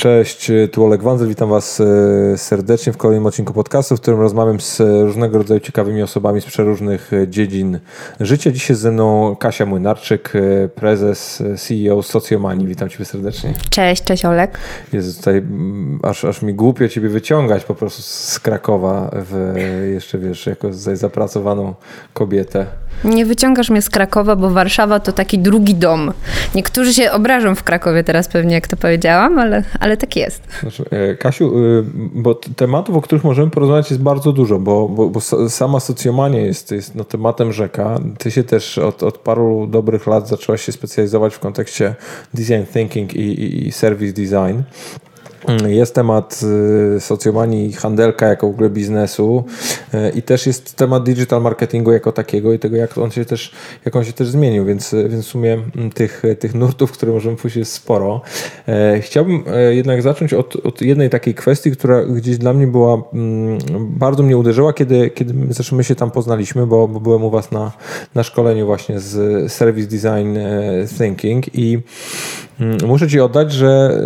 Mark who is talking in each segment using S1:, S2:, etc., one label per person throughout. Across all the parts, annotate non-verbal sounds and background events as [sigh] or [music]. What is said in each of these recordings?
S1: Cześć, tu Oleg Wanzel, witam Was e, serdecznie w kolejnym odcinku podcastu, w którym rozmawiam z różnego rodzaju ciekawymi osobami z przeróżnych dziedzin życia. Dzisiaj ze mną Kasia Młynarczyk, prezes, CEO Socjomanii. Witam Cię serdecznie.
S2: Cześć, cześć Olek.
S1: Jest tutaj, aż, aż mi głupio Ciebie wyciągać po prostu z Krakowa, w, jeszcze wiesz, jako zapracowaną kobietę.
S2: Nie wyciągasz mnie z Krakowa, bo Warszawa to taki drugi dom. Niektórzy się obrażą w Krakowie teraz pewnie, jak to powiedziałam, ale, ale tak jest.
S1: Znaczy, e, Kasiu, e, bo tematów, o których możemy porozmawiać jest bardzo dużo, bo, bo, bo sama socjomania jest, jest no, tematem rzeka. Ty się też od, od paru dobrych lat zaczęłaś się specjalizować w kontekście design thinking i, i, i service design. Jest temat y, socjomanii handelka jako w ogóle biznesu y, i też jest temat digital marketingu jako takiego i tego, jak on się też, jak on się też zmienił, więc, więc w sumie mm, tych, tych nurtów, które możemy pójść jest sporo. E, chciałbym e, jednak zacząć od, od jednej takiej kwestii, która gdzieś dla mnie była, mm, bardzo mnie uderzyła, kiedy, kiedy zresztą my się tam poznaliśmy, bo, bo byłem u Was na, na szkoleniu właśnie z Service Design e, Thinking i muszę Ci oddać, że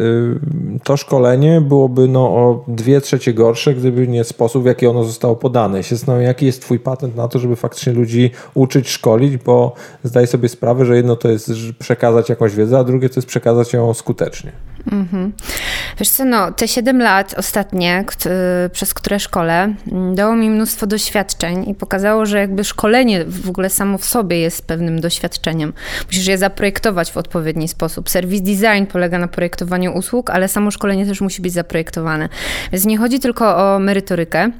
S1: y, to szkolenie byłoby no, o dwie trzecie gorsze, gdyby nie sposób, w jaki ono zostało podane. się zastanawiam, jaki jest twój patent na to, żeby faktycznie ludzi uczyć, szkolić, bo zdaję sobie sprawę, że jedno to jest przekazać jakąś wiedzę, a drugie to jest przekazać ją skutecznie. Mhm.
S2: Wiesz co, no, te 7 lat ostatnie, przez które szkole, mm, dało mi mnóstwo doświadczeń i pokazało, że jakby szkolenie w ogóle samo w sobie jest pewnym doświadczeniem. Musisz je zaprojektować w odpowiedni sposób. Service design polega na projektowaniu usług, ale samo szkolenie też musi być zaprojektowane. Więc nie chodzi tylko o merytorykę,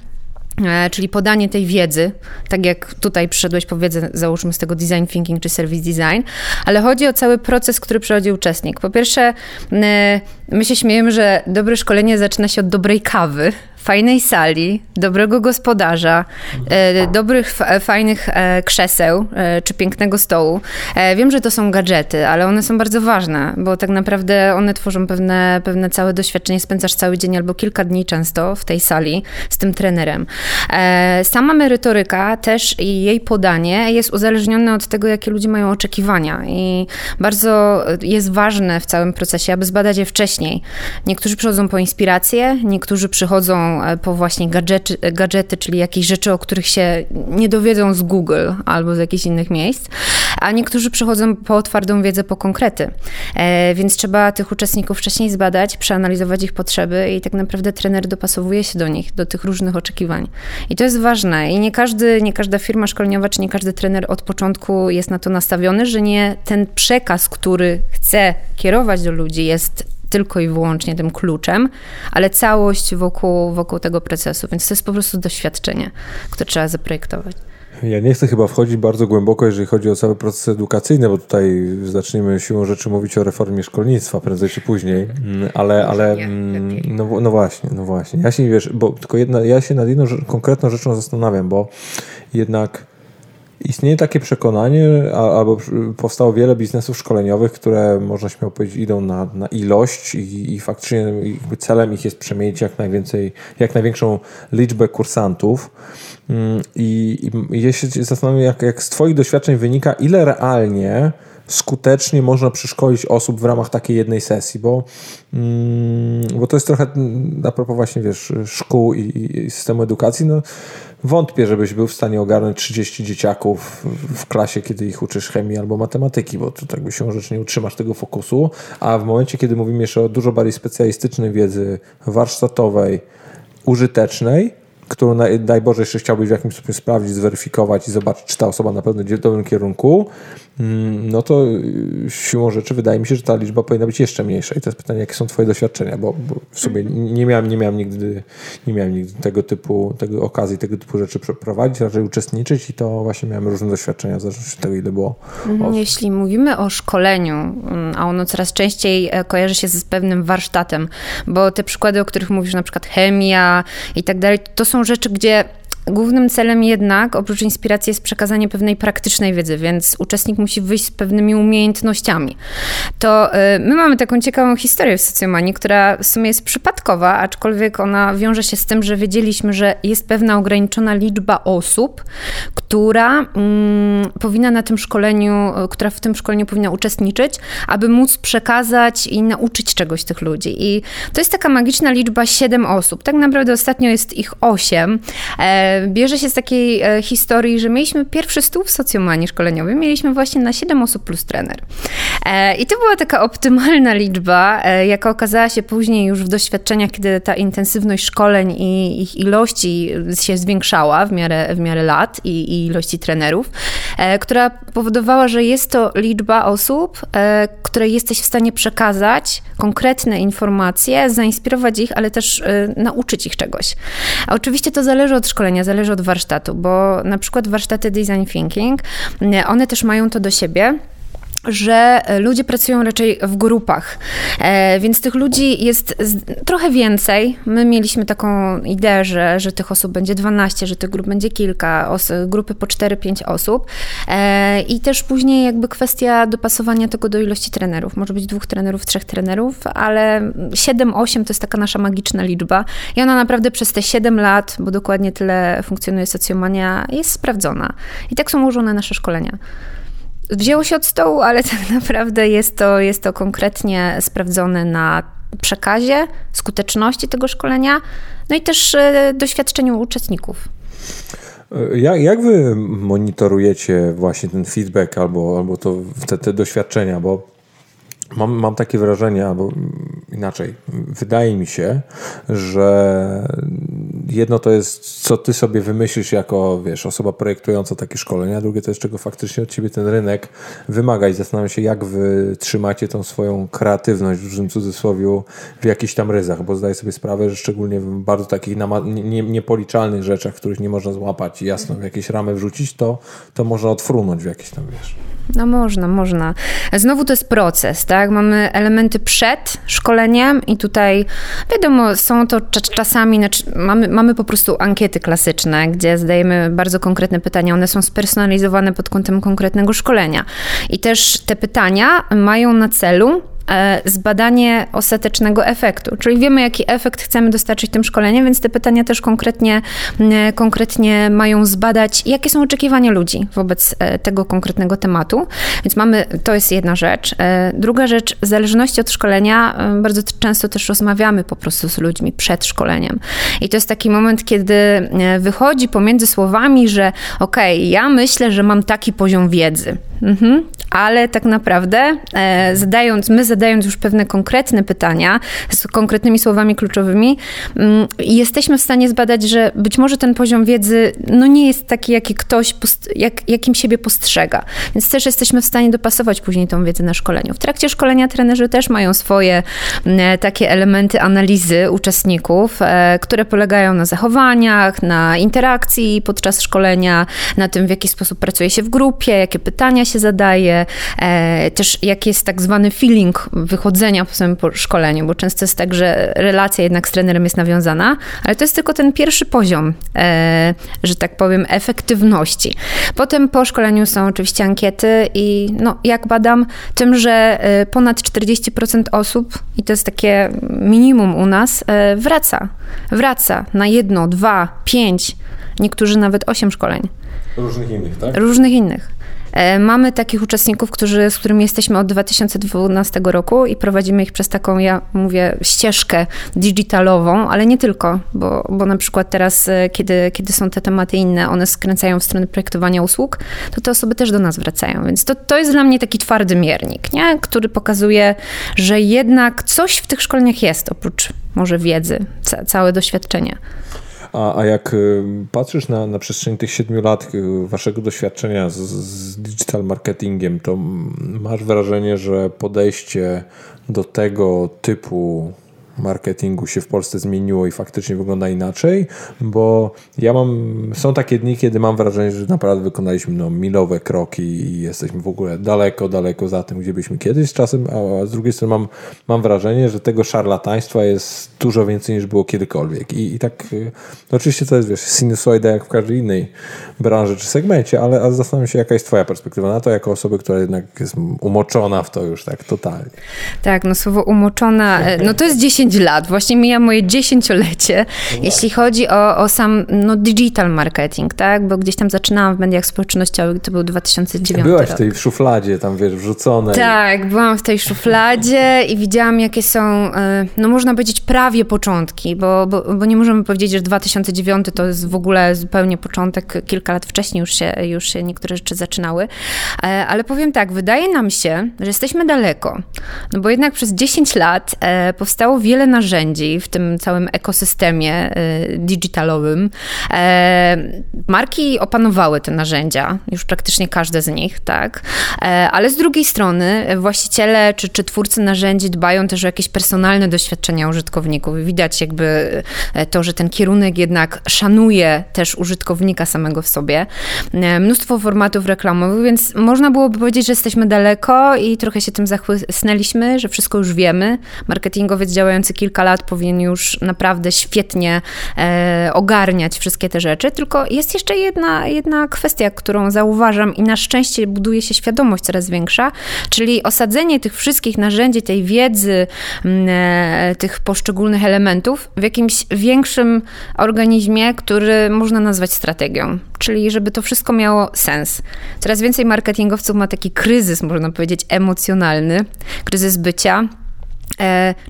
S2: czyli podanie tej wiedzy, tak jak tutaj przyszedłeś po wiedzę, załóżmy z tego design thinking czy service design, ale chodzi o cały proces, który przechodzi uczestnik. Po pierwsze, my się śmiejemy, że dobre szkolenie zaczyna się od dobrej kawy, fajnej sali, dobrego gospodarza, e, dobrych, fajnych e, krzeseł e, czy pięknego stołu. Wiem, że to są gadżety, ale one są bardzo ważne, bo tak naprawdę one tworzą pewne, pewne całe doświadczenie. Spędzasz cały dzień albo kilka dni często w tej sali z tym trenerem. Sama merytoryka też i jej podanie jest uzależnione od tego, jakie ludzie mają oczekiwania i bardzo jest ważne w całym procesie, aby zbadać je wcześniej. Niektórzy przychodzą po inspirację, niektórzy przychodzą E, po właśnie gadżety, gadżety, czyli jakieś rzeczy, o których się nie dowiedzą z Google albo z jakichś innych miejsc, a niektórzy przychodzą po twardą wiedzę, po konkrety. E, więc trzeba tych uczestników wcześniej zbadać, przeanalizować ich potrzeby i tak naprawdę trener dopasowuje się do nich, do tych różnych oczekiwań. I to jest ważne. I nie, każdy, nie każda firma szkoleniowa, czy nie każdy trener od początku jest na to nastawiony, że nie ten przekaz, który chce kierować do ludzi, jest tylko i wyłącznie tym kluczem, ale całość wokół, wokół tego procesu, więc to jest po prostu doświadczenie, które trzeba zaprojektować.
S1: Ja nie chcę chyba wchodzić bardzo głęboko, jeżeli chodzi o cały proces edukacyjny, bo tutaj zaczniemy siłą rzeczy mówić o reformie szkolnictwa prędzej czy później, mm, ale, ale mm, no, no właśnie, no właśnie. Ja się wiesz, bo tylko jedna, ja się nad jedną konkretną rzeczą zastanawiam, bo jednak Istnieje takie przekonanie, albo powstało wiele biznesów szkoleniowych, które można śmiało powiedzieć idą na, na ilość i, i faktycznie celem ich jest przemienić jak najwięcej, jak największą liczbę kursantów. Mm, I, i ja się zastanawiam, jak, jak z Twoich doświadczeń wynika, ile realnie skutecznie można przeszkolić osób w ramach takiej jednej sesji, bo, mm, bo to jest trochę a propos właśnie wiesz, szkół i, i systemu edukacji, no wątpię, żebyś był w stanie ogarnąć 30 dzieciaków w klasie, kiedy ich uczysz chemii albo matematyki, bo to tak by się rzecz nie utrzymasz tego fokusu, a w momencie, kiedy mówimy jeszcze o dużo bardziej specjalistycznej wiedzy warsztatowej, użytecznej, którą daj Boże jeszcze chciałbyś w jakimś stopniu sprawdzić, zweryfikować i zobaczyć, czy ta osoba na pewno idzie w dobrym kierunku, no to y, siłą rzeczy wydaje mi się, że ta liczba powinna być jeszcze mniejsza. I to jest pytanie, jakie są twoje doświadczenia, bo, bo w sobie nie miałem, nie miałem nigdy, nie miałem nigdy tego typu, tego okazji, tego typu rzeczy przeprowadzić, raczej uczestniczyć i to właśnie miałem różne doświadczenia, w zależności od tego, ile było.
S2: Mhm, jeśli mówimy o szkoleniu, mm, a ono coraz częściej e, kojarzy się z pewnym warsztatem, bo te przykłady, o których mówisz, na przykład chemia i tak dalej, to są rzeczy, gdzie Głównym celem jednak, oprócz inspiracji, jest przekazanie pewnej praktycznej wiedzy, więc uczestnik musi wyjść z pewnymi umiejętnościami. To y, my mamy taką ciekawą historię w socjomanii, która w sumie jest przypadkowa, aczkolwiek ona wiąże się z tym, że wiedzieliśmy, że jest pewna ograniczona liczba osób, która mm, powinna na tym szkoleniu, która w tym szkoleniu powinna uczestniczyć, aby móc przekazać i nauczyć czegoś tych ludzi. I to jest taka magiczna liczba 7 osób. Tak naprawdę ostatnio jest ich 8. E, bierze się z takiej e, historii, że mieliśmy pierwszy stół w socjomanii szkoleniowej, mieliśmy właśnie na 7 osób plus trener. E, I to była taka optymalna liczba, e, jaka okazała się później już w doświadczeniach, kiedy ta intensywność szkoleń i ich ilości się zwiększała w miarę, w miarę lat i, i ilości trenerów, e, która powodowała, że jest to liczba osób, której jesteś w stanie przekazać konkretne informacje, zainspirować ich, ale też nauczyć ich czegoś. A oczywiście to zależy od szkolenia, zależy od warsztatu, bo na przykład warsztaty design thinking, one też mają to do siebie, że ludzie pracują raczej w grupach, e, więc tych ludzi jest trochę więcej. My mieliśmy taką ideę, że, że tych osób będzie 12, że tych grup będzie kilka, grupy po 4-5 osób e, i też później jakby kwestia dopasowania tego do ilości trenerów. Może być dwóch trenerów, trzech trenerów, ale 7-8 to jest taka nasza magiczna liczba i ona naprawdę przez te 7 lat, bo dokładnie tyle funkcjonuje socjomania, jest sprawdzona. I tak są ułożone nasze szkolenia wzięło się od stołu, ale tak [laughs] naprawdę jest to, jest to konkretnie sprawdzone na przekazie, skuteczności tego szkolenia, no i też e, doświadczeniu uczestników.
S1: E, jak, jak wy monitorujecie właśnie ten feedback albo, albo to, te, te doświadczenia? Bo Mam, mam takie wrażenie, albo inaczej, wydaje mi się, że jedno to jest, co ty sobie wymyślisz jako, wiesz, osoba projektująca takie szkolenia, drugie to jest, czego faktycznie od ciebie ten rynek wymaga i zastanawiam się, jak wy trzymacie tą swoją kreatywność, w dużym cudzysłowie, w jakichś tam ryzach, bo zdaję sobie sprawę, że szczególnie w bardzo takich nie, niepoliczalnych rzeczach, których nie można złapać i jasno w jakieś ramy wrzucić, to, to można odfrunąć w jakieś tam, wiesz.
S2: No można, można. Znowu to jest proces, tak? Mamy elementy przed szkoleniem i tutaj wiadomo, są to czasami, znaczy mamy, mamy po prostu ankiety klasyczne, gdzie zadajemy bardzo konkretne pytania. One są spersonalizowane pod kątem konkretnego szkolenia. I też te pytania mają na celu zbadanie ostatecznego efektu. Czyli wiemy, jaki efekt chcemy dostarczyć tym szkoleniem, więc te pytania też konkretnie, konkretnie mają zbadać, jakie są oczekiwania ludzi wobec e, tego konkretnego tematu. Więc mamy, to jest jedna rzecz. E, druga rzecz, w zależności od szkolenia, bardzo często też rozmawiamy po prostu z ludźmi przed szkoleniem. I to jest taki moment, kiedy wychodzi pomiędzy słowami, że okej, okay, ja myślę, że mam taki poziom wiedzy, mhm. ale tak naprawdę zadając, my zadając już pewne konkretne pytania z konkretnymi słowami kluczowymi, mm, jesteśmy w stanie zbadać, że być może ten poziom wiedzy no nie jest taki, jaki ktoś, jak, jakim siebie postrzega. Więc też jesteśmy w stanie dopasować później tą wiedzę na szkoleniu. W trakcie szkolenia trenerzy też mają swoje mm, takie elementy analizy uczestników, e, które polegają na zachowaniach, na interakcji podczas szkolenia, na tym, w jaki sposób pracuje się w grupie, jakie pytania się zadaje, e, też jaki jest tak zwany feeling wychodzenia po samym szkoleniu, bo często jest tak, że relacja jednak z trenerem jest nawiązana, ale to jest tylko ten pierwszy poziom, e, że tak powiem, efektywności. Potem po szkoleniu są oczywiście ankiety i no, jak badam, tym, że e, ponad 40% osób, i to jest takie minimum u nas, wraca. Wraca na jedno, dwa, pięć, niektórzy nawet osiem szkoleń.
S1: Różnych innych, tak?
S2: Różnych innych. E, mamy takich uczestników, którzy, z którymi jesteśmy od 2012 roku i prowadzimy ich przez taką, ja mówię, ścieżkę digitalową, ale nie tylko, bo, bo na przykład teraz, e, kiedy, kiedy są te tematy inne, one skręcają w stronę projektowania usług, to te osoby też do nas wracają. Więc to, to jest dla mnie taki twardy miernik, nie? który pokazuje, że jednak coś w tych szkoleniach jest, oprócz może wiedzy, ca całe doświadczenie.
S1: A, a jak y, patrzysz na, na przestrzeni tych siedmiu lat y, waszego doświadczenia z, z digital marketingiem, to masz wrażenie, że podejście do tego typu marketingu się w Polsce zmieniło i faktycznie wygląda inaczej, bo ja mam, są takie dni, kiedy mam wrażenie, że naprawdę wykonaliśmy no, milowe kroki i jesteśmy w ogóle daleko, daleko za tym, gdzie byliśmy kiedyś czasem, a z drugiej strony mam, mam wrażenie, że tego szarlataństwa jest dużo więcej niż było kiedykolwiek i, i tak y, no oczywiście to jest, wiesz, sinusoida jak w każdej innej branży czy segmencie, ale, ale zastanawiam się, jaka jest twoja perspektywa na to, jako osoby, która jednak jest umoczona w to już tak totalnie.
S2: Tak, no słowo umoczona, e, no to jest 10 10 lat, właśnie mija moje dziesięciolecie, no jeśli chodzi o, o sam no, digital marketing, tak? Bo gdzieś tam zaczynałam w mediach społecznościowych, to był 2009
S1: Byłaś rok. w tej szufladzie tam, wiesz, wrzucone.
S2: Tak, byłam w tej szufladzie i widziałam, jakie są, e, no można powiedzieć, prawie początki, bo, bo, bo nie możemy powiedzieć, że 2009 to jest w ogóle zupełnie początek, kilka lat wcześniej już się, już się niektóre rzeczy zaczynały, e, ale powiem tak, wydaje nam się, że jesteśmy daleko, no bo jednak przez 10 lat e, powstało wiele narzędzi w tym całym ekosystemie digitalowym. Marki opanowały te narzędzia, już praktycznie każde z nich, tak, ale z drugiej strony właściciele czy, czy twórcy narzędzi dbają też o jakieś personalne doświadczenia użytkowników. Widać jakby e, to, że ten kierunek jednak szanuje też użytkownika samego w sobie. E, mnóstwo formatów reklamowych, więc można byłoby powiedzieć, że jesteśmy daleko i trochę się tym zachłysnęliśmy, że wszystko już wiemy. Marketingowiec działający kilka lat powinien już naprawdę świetnie e, ogarniać wszystkie te rzeczy, tylko jest jeszcze jedna, jedna kwestia, którą zauważam i na szczęście buduje się świadomość coraz większa, czyli osadzenie tych wszystkich narzędzi, tej wiedzy, e, tych poszczególnych elementów w jakimś większym organizmie, który można nazwać strategią. Czyli żeby to wszystko miało sens. Coraz więcej marketingowców ma taki kryzys, można powiedzieć, emocjonalny, kryzys bycia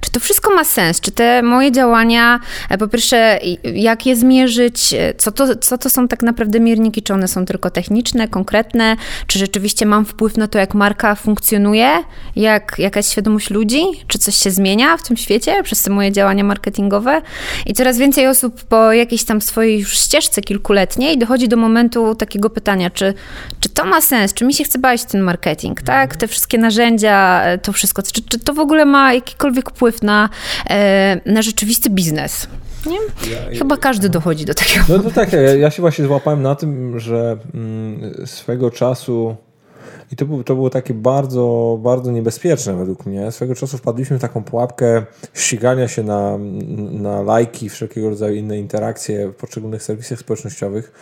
S2: czy to wszystko ma sens? Czy te moje działania, e, po pierwsze, jak je zmierzyć? E, co to, co to są tak naprawdę mierniki? Czy one są tylko techniczne, konkretne? Czy rzeczywiście mam wpływ na to, jak marka funkcjonuje? Jak, jaka jest świadomość ludzi? Czy coś się zmienia w tym świecie przez te moje działania marketingowe? I coraz więcej osób po jakiejś tam swojej już ścieżce kilkuletniej dochodzi do momentu takiego pytania, czy, czy to ma sens? Czy mi się chce bawić ten marketing? Tak? Te wszystkie narzędzia, to wszystko. Czy, czy to w ogóle ma jakikolwiek wpływ na, e, na rzeczywisty biznes. Nie? Ja, Chyba każdy dochodzi do takiego.
S1: No to tak, ja, ja się właśnie złapałem na tym, że mm, swego czasu i to, był, to było takie bardzo, bardzo niebezpieczne według mnie. Swego czasu wpadliśmy w taką pułapkę ścigania się na, na lajki, wszelkiego rodzaju inne interakcje w poszczególnych serwisach społecznościowych.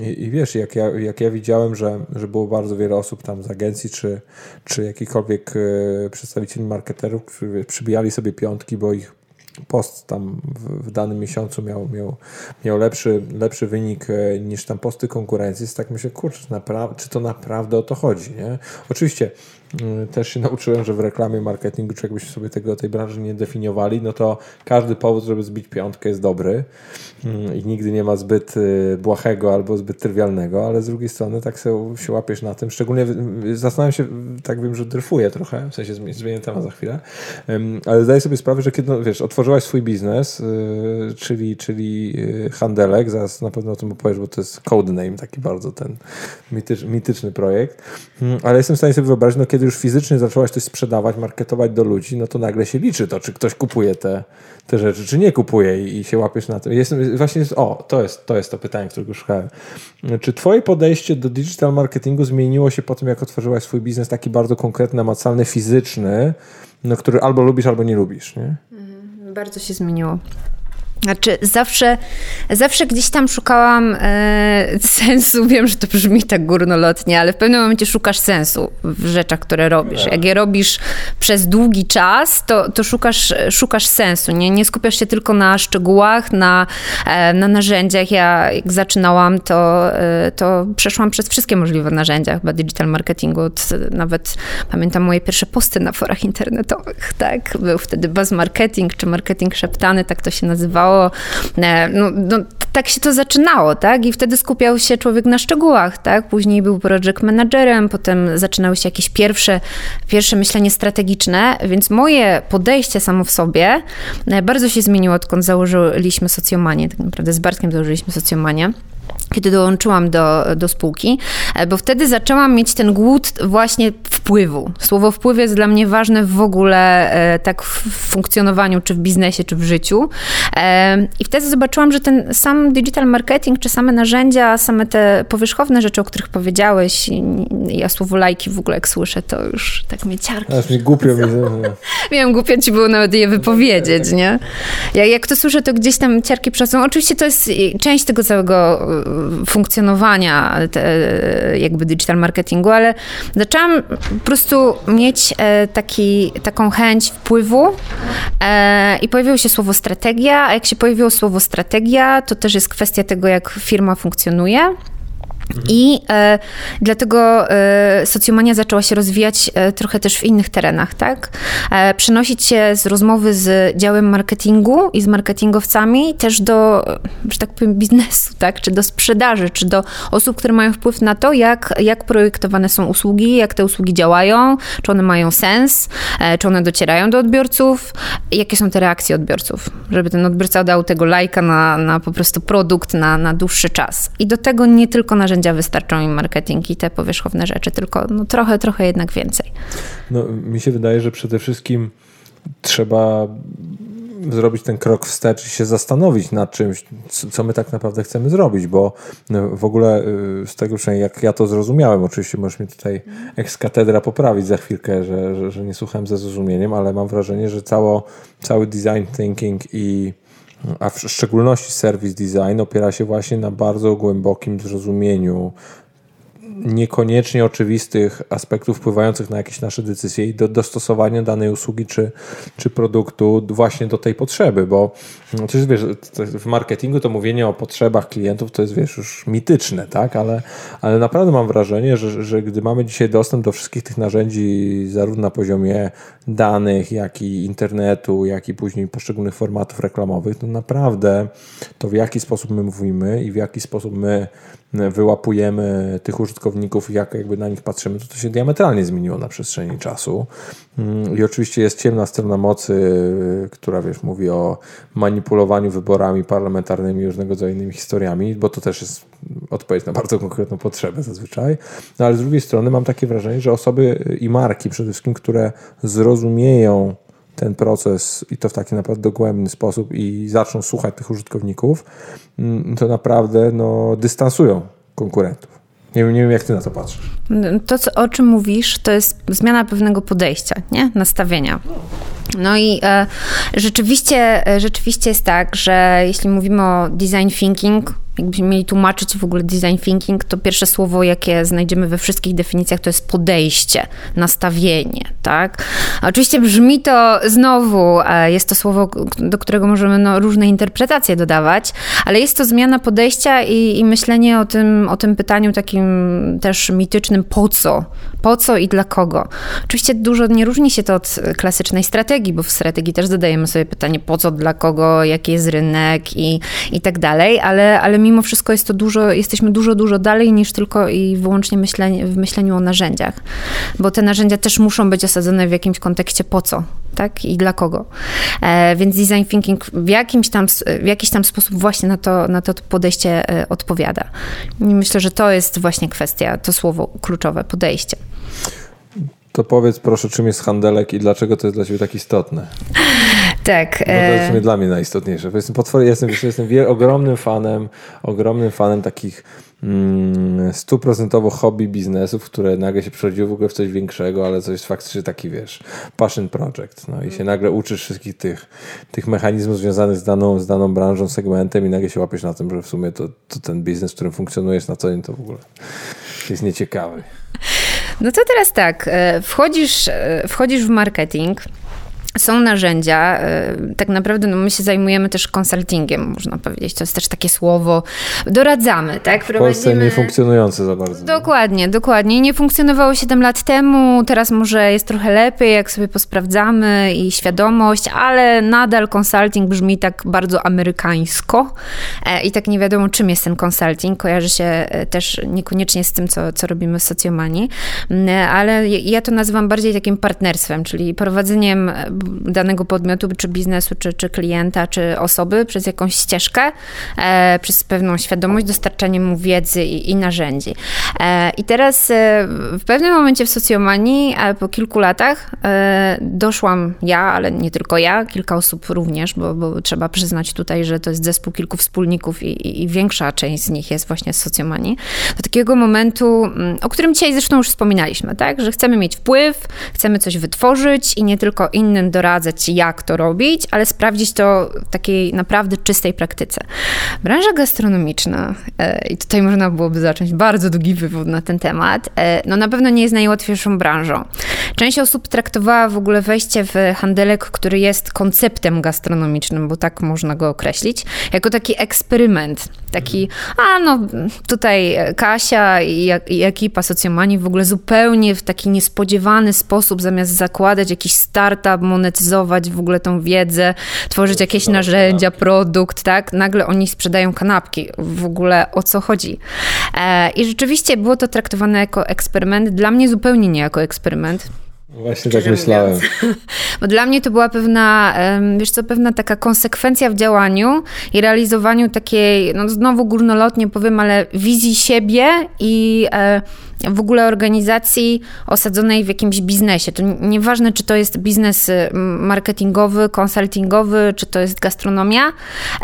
S1: I, i wiesz, jak ja, jak ja widziałem, że, że było bardzo wiele osób tam z agencji, czy, czy jakichkolwiek e, przedstawicieli marketerów, którzy przybijali sobie piątki, bo ich post tam w, w, danym miesiącu miał, miał, miał lepszy, lepszy wynik e, niż tam posty konkurencji, jest tak myślę, kurczę, czy to naprawdę o to chodzi, nie? Oczywiście też się nauczyłem, że w reklamie, marketingu, czy jakbyśmy sobie tego, tej branży nie definiowali, no to każdy powód, żeby zbić piątkę jest dobry. Mm, i nigdy nie ma zbyt y, błahego albo zbyt trywialnego, ale z drugiej strony tak się, łapiesz na tym, szczególnie zastanawiam się, tak wiem, że dryfuję trochę, w sensie zmienię temat za chwilę, ale zdaję sobie sprawę, że kiedy, no, wiesz, otworzyłaś swój biznes, y, czyli, czyli y, handelek, zaraz na pewno o tym opowiesz, bo to jest codename, taki bardzo ten mitycz, mityczny projekt, ale jestem w stanie sobie wyobrazić, no kiedy kiedy już fizycznie zaczęłaś coś sprzedawać, marketować do ludzi, no to nagle się liczy to, czy ktoś kupuje te, te rzeczy, czy nie kupuje i, i się łapiesz na tym. Jestem, właśnie, o, to jest, to jest to pytanie, którego szukałem. Czy twoje podejście do digital marketingu zmieniło się po tym, jak otworzyłaś swój biznes taki bardzo konkretny, namacalny, fizyczny, no, który albo lubisz, albo nie lubisz, nie?
S2: Mhm, bardzo się zmieniło. Znaczy, zawsze, zawsze gdzieś tam szukałam e, [laughs] sensu. Wiem, że to brzmi tak górnolotnie, ale w pewnym momencie szukasz sensu w rzeczach, które robisz. Jak je robisz przez długi czas, to, to szukasz, szukasz sensu. Nie, nie skupiasz się tylko na szczegółach, na, e, na narzędziach. Ja jak zaczynałam, to, e, to przeszłam przez wszystkie możliwe narzędzia chyba digital marketingu. Nawet pamiętam moje pierwsze posty na forach internetowych. Tak? Był wtedy buzz marketing, czy marketing szeptany, tak to się nazywało E, no, no, tak się to zaczynało, tak? I wtedy skupiał się człowiek na szczegółach, tak? Później był project managerem, potem zaczynały się jakieś pierwsze, pierwsze myślenie strategiczne, więc moje podejście samo w sobie e, bardzo się zmieniło, odkąd założyliśmy socjomanię. Tak naprawdę z Bartkiem założyliśmy socjomanię kiedy dołączyłam do, do spółki, e, bo wtedy zaczęłam mieć ten głód właśnie wpływu. Słowo wpływ jest dla mnie ważne w ogóle e, tak w funkcjonowaniu, czy w biznesie, czy w życiu. E, I wtedy zobaczyłam, że ten sam digital marketing, czy same narzędzia, same te powierzchowne rzeczy, o których powiedziałeś, ja słowo lajki w ogóle jak słyszę, to już tak mnie ciarki.
S1: Aż mi głupio [laughs] mi
S2: Wiem, głupio ci było nawet je wypowiedzieć, nie? Jak, jak to słyszę, to gdzieś tam ciarki przeszą. Oczywiście to jest część tego całego funkcjonowania te, jakby digital marketingu, ale zaczęłam po prostu mieć taki, taką chęć wpływu i pojawiło się słowo strategia, a jak się pojawiło słowo strategia, to też jest kwestia tego, jak firma funkcjonuje. I e, dlatego e, socjomania zaczęła się rozwijać e, trochę też w innych terenach, tak? E, przenosić się z rozmowy z działem marketingu i z marketingowcami też do, że tak powiem, biznesu, tak? Czy do sprzedaży, czy do osób, które mają wpływ na to, jak, jak projektowane są usługi, jak te usługi działają, czy one mają sens, e, czy one docierają do odbiorców, jakie są te reakcje odbiorców, żeby ten odbiorca dał tego lajka na, na po prostu produkt na, na dłuższy czas. I do tego nie tylko narzędzia narzędzia wystarczą im marketing i te powierzchowne rzeczy, tylko no, trochę, trochę jednak więcej.
S1: No, mi się wydaje, że przede wszystkim trzeba zrobić ten krok wstecz i się zastanowić nad czymś, co my tak naprawdę chcemy zrobić, bo no, w ogóle y, z tego przynajmniej jak ja to zrozumiałem, oczywiście możesz mnie tutaj ex katedra poprawić za chwilkę, że, że, że nie słuchałem ze zrozumieniem, ale mam wrażenie, że cało, cały design thinking i a w szczególności serwis design opiera się właśnie na bardzo głębokim zrozumieniu niekoniecznie oczywistych aspektów wpływających na jakieś nasze decyzje i do dostosowania danej usługi czy, czy produktu właśnie do tej potrzeby, bo no, jest, wiesz, w marketingu to mówienie o potrzebach klientów to jest wiesz, już mityczne, tak? ale, ale naprawdę mam wrażenie, że, że gdy mamy dzisiaj dostęp do wszystkich tych narzędzi zarówno na poziomie danych, jak i internetu, jak i później poszczególnych formatów reklamowych, to naprawdę to w jaki sposób my mówimy i w jaki sposób my wyłapujemy tych użytkowników i jak jakby na nich patrzymy, to to się diametralnie zmieniło na przestrzeni czasu. Mm, I oczywiście jest ciemna strona mocy, która wiesz, mówi o manipulowaniu wyborami parlamentarnymi, różnego rodzaju innymi historiami, bo to też jest odpowiedź na bardzo konkretną potrzebę zazwyczaj. No ale z drugiej strony mam takie wrażenie, że osoby i marki przede wszystkim, które zrozumieją ten proces i to w taki naprawdę dogłębny sposób i zaczną słuchać tych użytkowników, mm, to naprawdę no, dystansują konkurentów. Nie wiem, nie wiem, jak ty na to patrzysz.
S2: To, co, o czym mówisz, to jest zmiana pewnego podejścia, nie? nastawienia. No i e, rzeczywiście, e, rzeczywiście jest tak, że jeśli mówimy o design thinking, jakbyśmy mieli tłumaczyć w ogóle design thinking, to pierwsze słowo, jakie znajdziemy we wszystkich definicjach, to jest podejście, nastawienie, tak? oczywiście brzmi to znowu, e, jest to słowo, do którego możemy no, różne interpretacje dodawać, ale jest to zmiana podejścia i, i myślenie o tym, o tym pytaniu takim też mitycznym po co? Po co i dla kogo? Oczywiście dużo nie różni się to od klasycznej strategii, bo w strategii też zadajemy sobie pytanie po co, dla kogo, jaki jest rynek i, i tak dalej, ale, ale mimo wszystko jest to dużo, jesteśmy dużo, dużo dalej niż tylko i wyłącznie myślenie, w myśleniu o narzędziach, bo te narzędzia też muszą być osadzone w jakimś kontekście po co, tak, i dla kogo. E, więc design thinking w, jakimś tam, w jakiś tam sposób właśnie na to, na to podejście e, odpowiada. I myślę, że to jest właśnie kwestia, to słowo kluczowe, podejście.
S1: To powiedz proszę, czym jest handelek i dlaczego to jest dla Ciebie tak istotne?
S2: Tak.
S1: No to jest e, dla mnie najistotniejsze. Jestem, potwor, jestem, jestem ogromnym fanem, ogromnym fanem takich mm, stuprocentowo hobby biznesów, które nagle się przerodziły w ogóle w coś większego, ale coś faktycznie taki, wiesz, passion project. No i się nagle uczysz wszystkich tych, tych mechanizmów związanych z daną, z daną branżą, segmentem i nagle się łapiesz na tym, że w sumie to, to ten biznes, w którym funkcjonujesz na co dzień, to w ogóle jest nieciekawy.
S2: No to teraz tak, e, wchodzisz, e, wchodzisz w marketing, są narzędzia, e, tak naprawdę no my się zajmujemy też konsultingiem, można powiedzieć, to jest też takie słowo, doradzamy, tak?
S1: W Polsce nie funkcjonujące za bardzo.
S2: Dokładnie, dokładnie. Nie funkcjonowało 7 lat temu, teraz może jest trochę lepiej, jak sobie posprawdzamy i świadomość, ale nadal konsulting brzmi tak bardzo amerykańsko e, i tak nie wiadomo, czym jest ten konsulting, kojarzy się e, też niekoniecznie z tym, co, co robimy w socjomanii, mm, ale ja to nazywam bardziej takim partnerstwem, czyli prowadzeniem danego podmiotu, czy biznesu, czy, czy klienta, czy osoby przez jakąś ścieżkę, e, przez pewną świadomość, dostarczaniem mu wiedzy i, i narzędzi. E, I teraz e, w pewnym momencie w socjomanii, po kilku latach, e, doszłam ja, ale nie tylko ja, kilka osób również, bo, bo trzeba przyznać tutaj, że to jest zespół kilku wspólników i, i, i większa część z nich jest właśnie z socjomanii, do takiego momentu, mm, o którym dzisiaj zresztą już wspominaliśmy, tak? że chcemy mieć wpływ, chcemy coś wytworzyć i nie tylko innym doradzać, jak to robić, ale sprawdzić to w takiej naprawdę czystej praktyce. Branża gastronomiczna, e, i tutaj można byłoby zacząć bardzo długi wywód na ten temat, e, no na pewno nie jest najłatwiejszą branżą. Część osób traktowała w ogóle wejście w handelek, który jest konceptem gastronomicznym, bo tak można go określić, jako taki eksperyment. Taki, a no tutaj Kasia i, i ekipa socjomani w ogóle zupełnie w taki niespodziewany sposób, zamiast zakładać jakiś startup, monetyzować w ogóle tą wiedzę, tworzyć jakieś narzędzia, produkt, tak? Nagle oni sprzedają kanapki. W ogóle o co chodzi? E, I rzeczywiście było to traktowane jako eksperyment. Dla mnie zupełnie nie jako eksperyment.
S1: Właśnie tak myślałem. [laughs]
S2: Bo dla mnie to była pewna, wiesz co, pewna taka konsekwencja w działaniu i realizowaniu takiej, no znowu górnolotnie powiem, ale wizji siebie i e, w ogóle organizacji osadzonej w jakimś biznesie. To nieważne, czy to jest biznes y, marketingowy, konsultingowy, czy to jest gastronomia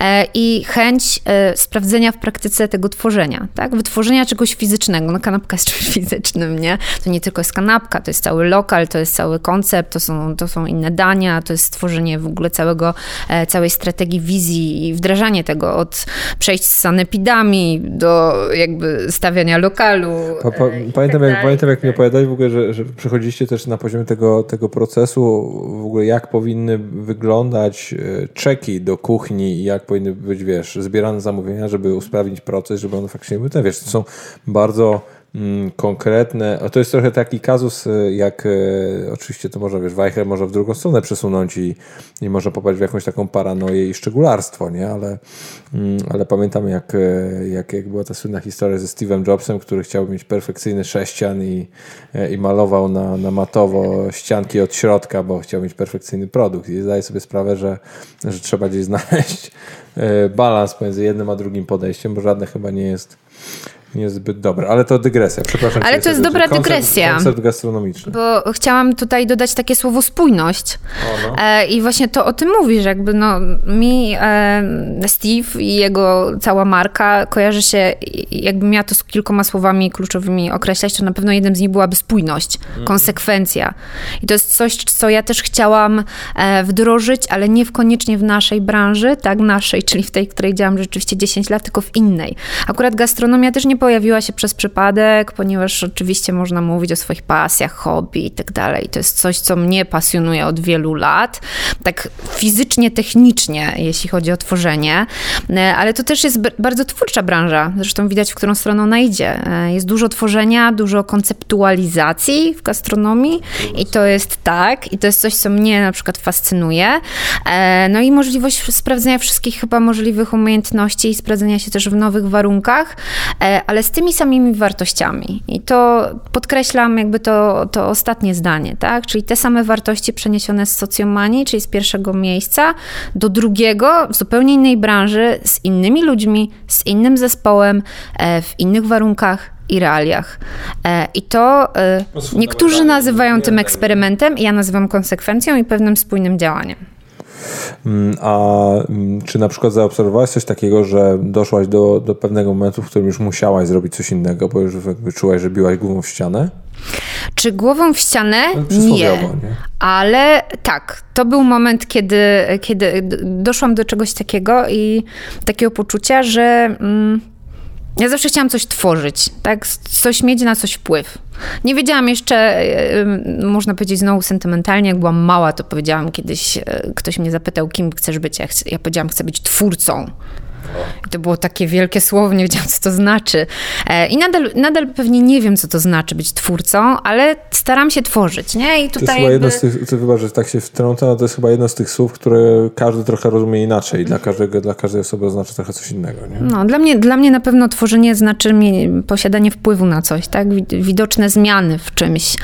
S2: e, i chęć e, sprawdzenia w praktyce tego tworzenia, tak? Wytworzenia czegoś fizycznego. No kanapka jest [laughs] czymś fizycznym, nie? To nie tylko jest kanapka, to jest cały lokal, to jest cały koncept, to są, to są inne dania, to jest stworzenie w ogóle całego, e, całej strategii wizji i wdrażanie tego od przejść z sanepidami do jakby stawiania lokalu.
S1: Pa, pa, pamiętam, tak jak, pamiętam, jak mi opowiadałeś w ogóle, że, że przychodziliście też na poziomie tego, tego procesu, w ogóle jak powinny wyglądać e, czeki do kuchni i jak powinny być, wiesz, zbierane zamówienia, żeby usprawnić proces, żeby one faktycznie były, wiesz, to są bardzo Mm, konkretne. To jest trochę taki kazus, e, jak e, oczywiście to może, wiesz, Weichel może w drugą stronę przesunąć i, i może popaść w jakąś taką paranoję i szczególarstwo, nie? Ale, mm, ale pamiętam, jak, e, jak, jak była ta słynna historia ze Steve'em Jobsem, który chciał mieć perfekcyjny sześcian i, i malował na, na matowo ścianki od środka, bo chciał mieć perfekcyjny produkt. I zdaje sobie sprawę, że, że trzeba gdzieś [laughs] znaleźć balans pomiędzy jednym a drugim podejściem, bo żadne chyba nie jest niezbyt dobre, ale to dygresja, przepraszam.
S2: Ale to jest dobra koncept, dygresja.
S1: Koncept gastronomiczny.
S2: Bo chciałam tutaj dodać takie słowo spójność. O, no. e, I właśnie to o tym mówisz, jakby no mi e, Steve i jego cała marka kojarzy się, jakbym miała to z kilkoma słowami kluczowymi określać, to na pewno jednym z nich byłaby spójność, mm. konsekwencja. I to jest coś, co ja też chciałam e, wdrożyć, ale nie w koniecznie w naszej branży, tak, naszej, czyli w tej, której działam rzeczywiście 10 lat, tylko w innej. Akurat gastronomia też nie pojawiła się przez przypadek, ponieważ oczywiście można mówić o swoich pasjach, hobby i tak dalej. To jest coś, co mnie pasjonuje od wielu lat, tak fizycznie, technicznie, jeśli chodzi o tworzenie, e, ale to też jest bardzo twórcza branża. Zresztą widać, w którą stronę ona idzie. E, jest dużo tworzenia, dużo konceptualizacji w gastronomii i to jest tak, i to jest coś, co mnie na przykład fascynuje. E, no i możliwość sprawdzenia wszystkich chyba możliwych umiejętności i sprawdzenia się też w nowych warunkach, ale z tymi samymi wartościami. I to podkreślam jakby to, to ostatnie zdanie, tak? Czyli te same wartości przeniesione z socjomanii, czyli z pierwszego miejsca do drugiego, w zupełnie innej branży, z innymi ludźmi, z innym zespołem, e, w innych warunkach, i realiach. E, I to e, niektórzy nazywają tym eksperymentem, ja nazywam konsekwencją i pewnym spójnym działaniem.
S1: Mm, a mm, czy na przykład zaobserwowałaś coś takiego, że doszłaś do, do pewnego momentu, w którym już musiałaś zrobić coś innego, bo już czułaś, że biłaś głową w ścianę?
S2: Czy głową w ścianę? No, nie. nie. Ale tak, to był moment, kiedy, kiedy doszłam do czegoś takiego i takiego poczucia, że. Mm, ja zawsze chciałam coś tworzyć, tak? Coś mieć na coś wpływ. Nie wiedziałam jeszcze, można powiedzieć znowu sentymentalnie, jak byłam mała, to powiedziałam kiedyś, e, ktoś mnie zapytał, kim chcesz być. Ja powiedziałam, chcę być twórcą. I to było takie wielkie słowo, nie wiedziałam, co to znaczy. E, I nadal, nadal pewnie nie wiem, co to znaczy być twórcą, ale staram się tworzyć, nie? I
S1: tutaj to jest chyba jedno z tych, to chyba, że tak się wtrąca, to jest chyba jedno z tych słów, które każdy trochę rozumie inaczej. Dla, każdego, dla każdej osoby oznacza trochę coś innego, nie?
S2: No, dla mnie, dla mnie na pewno tworzenie znaczy posiadanie wpływu na coś, tak? Widoczne zmiany w czymś.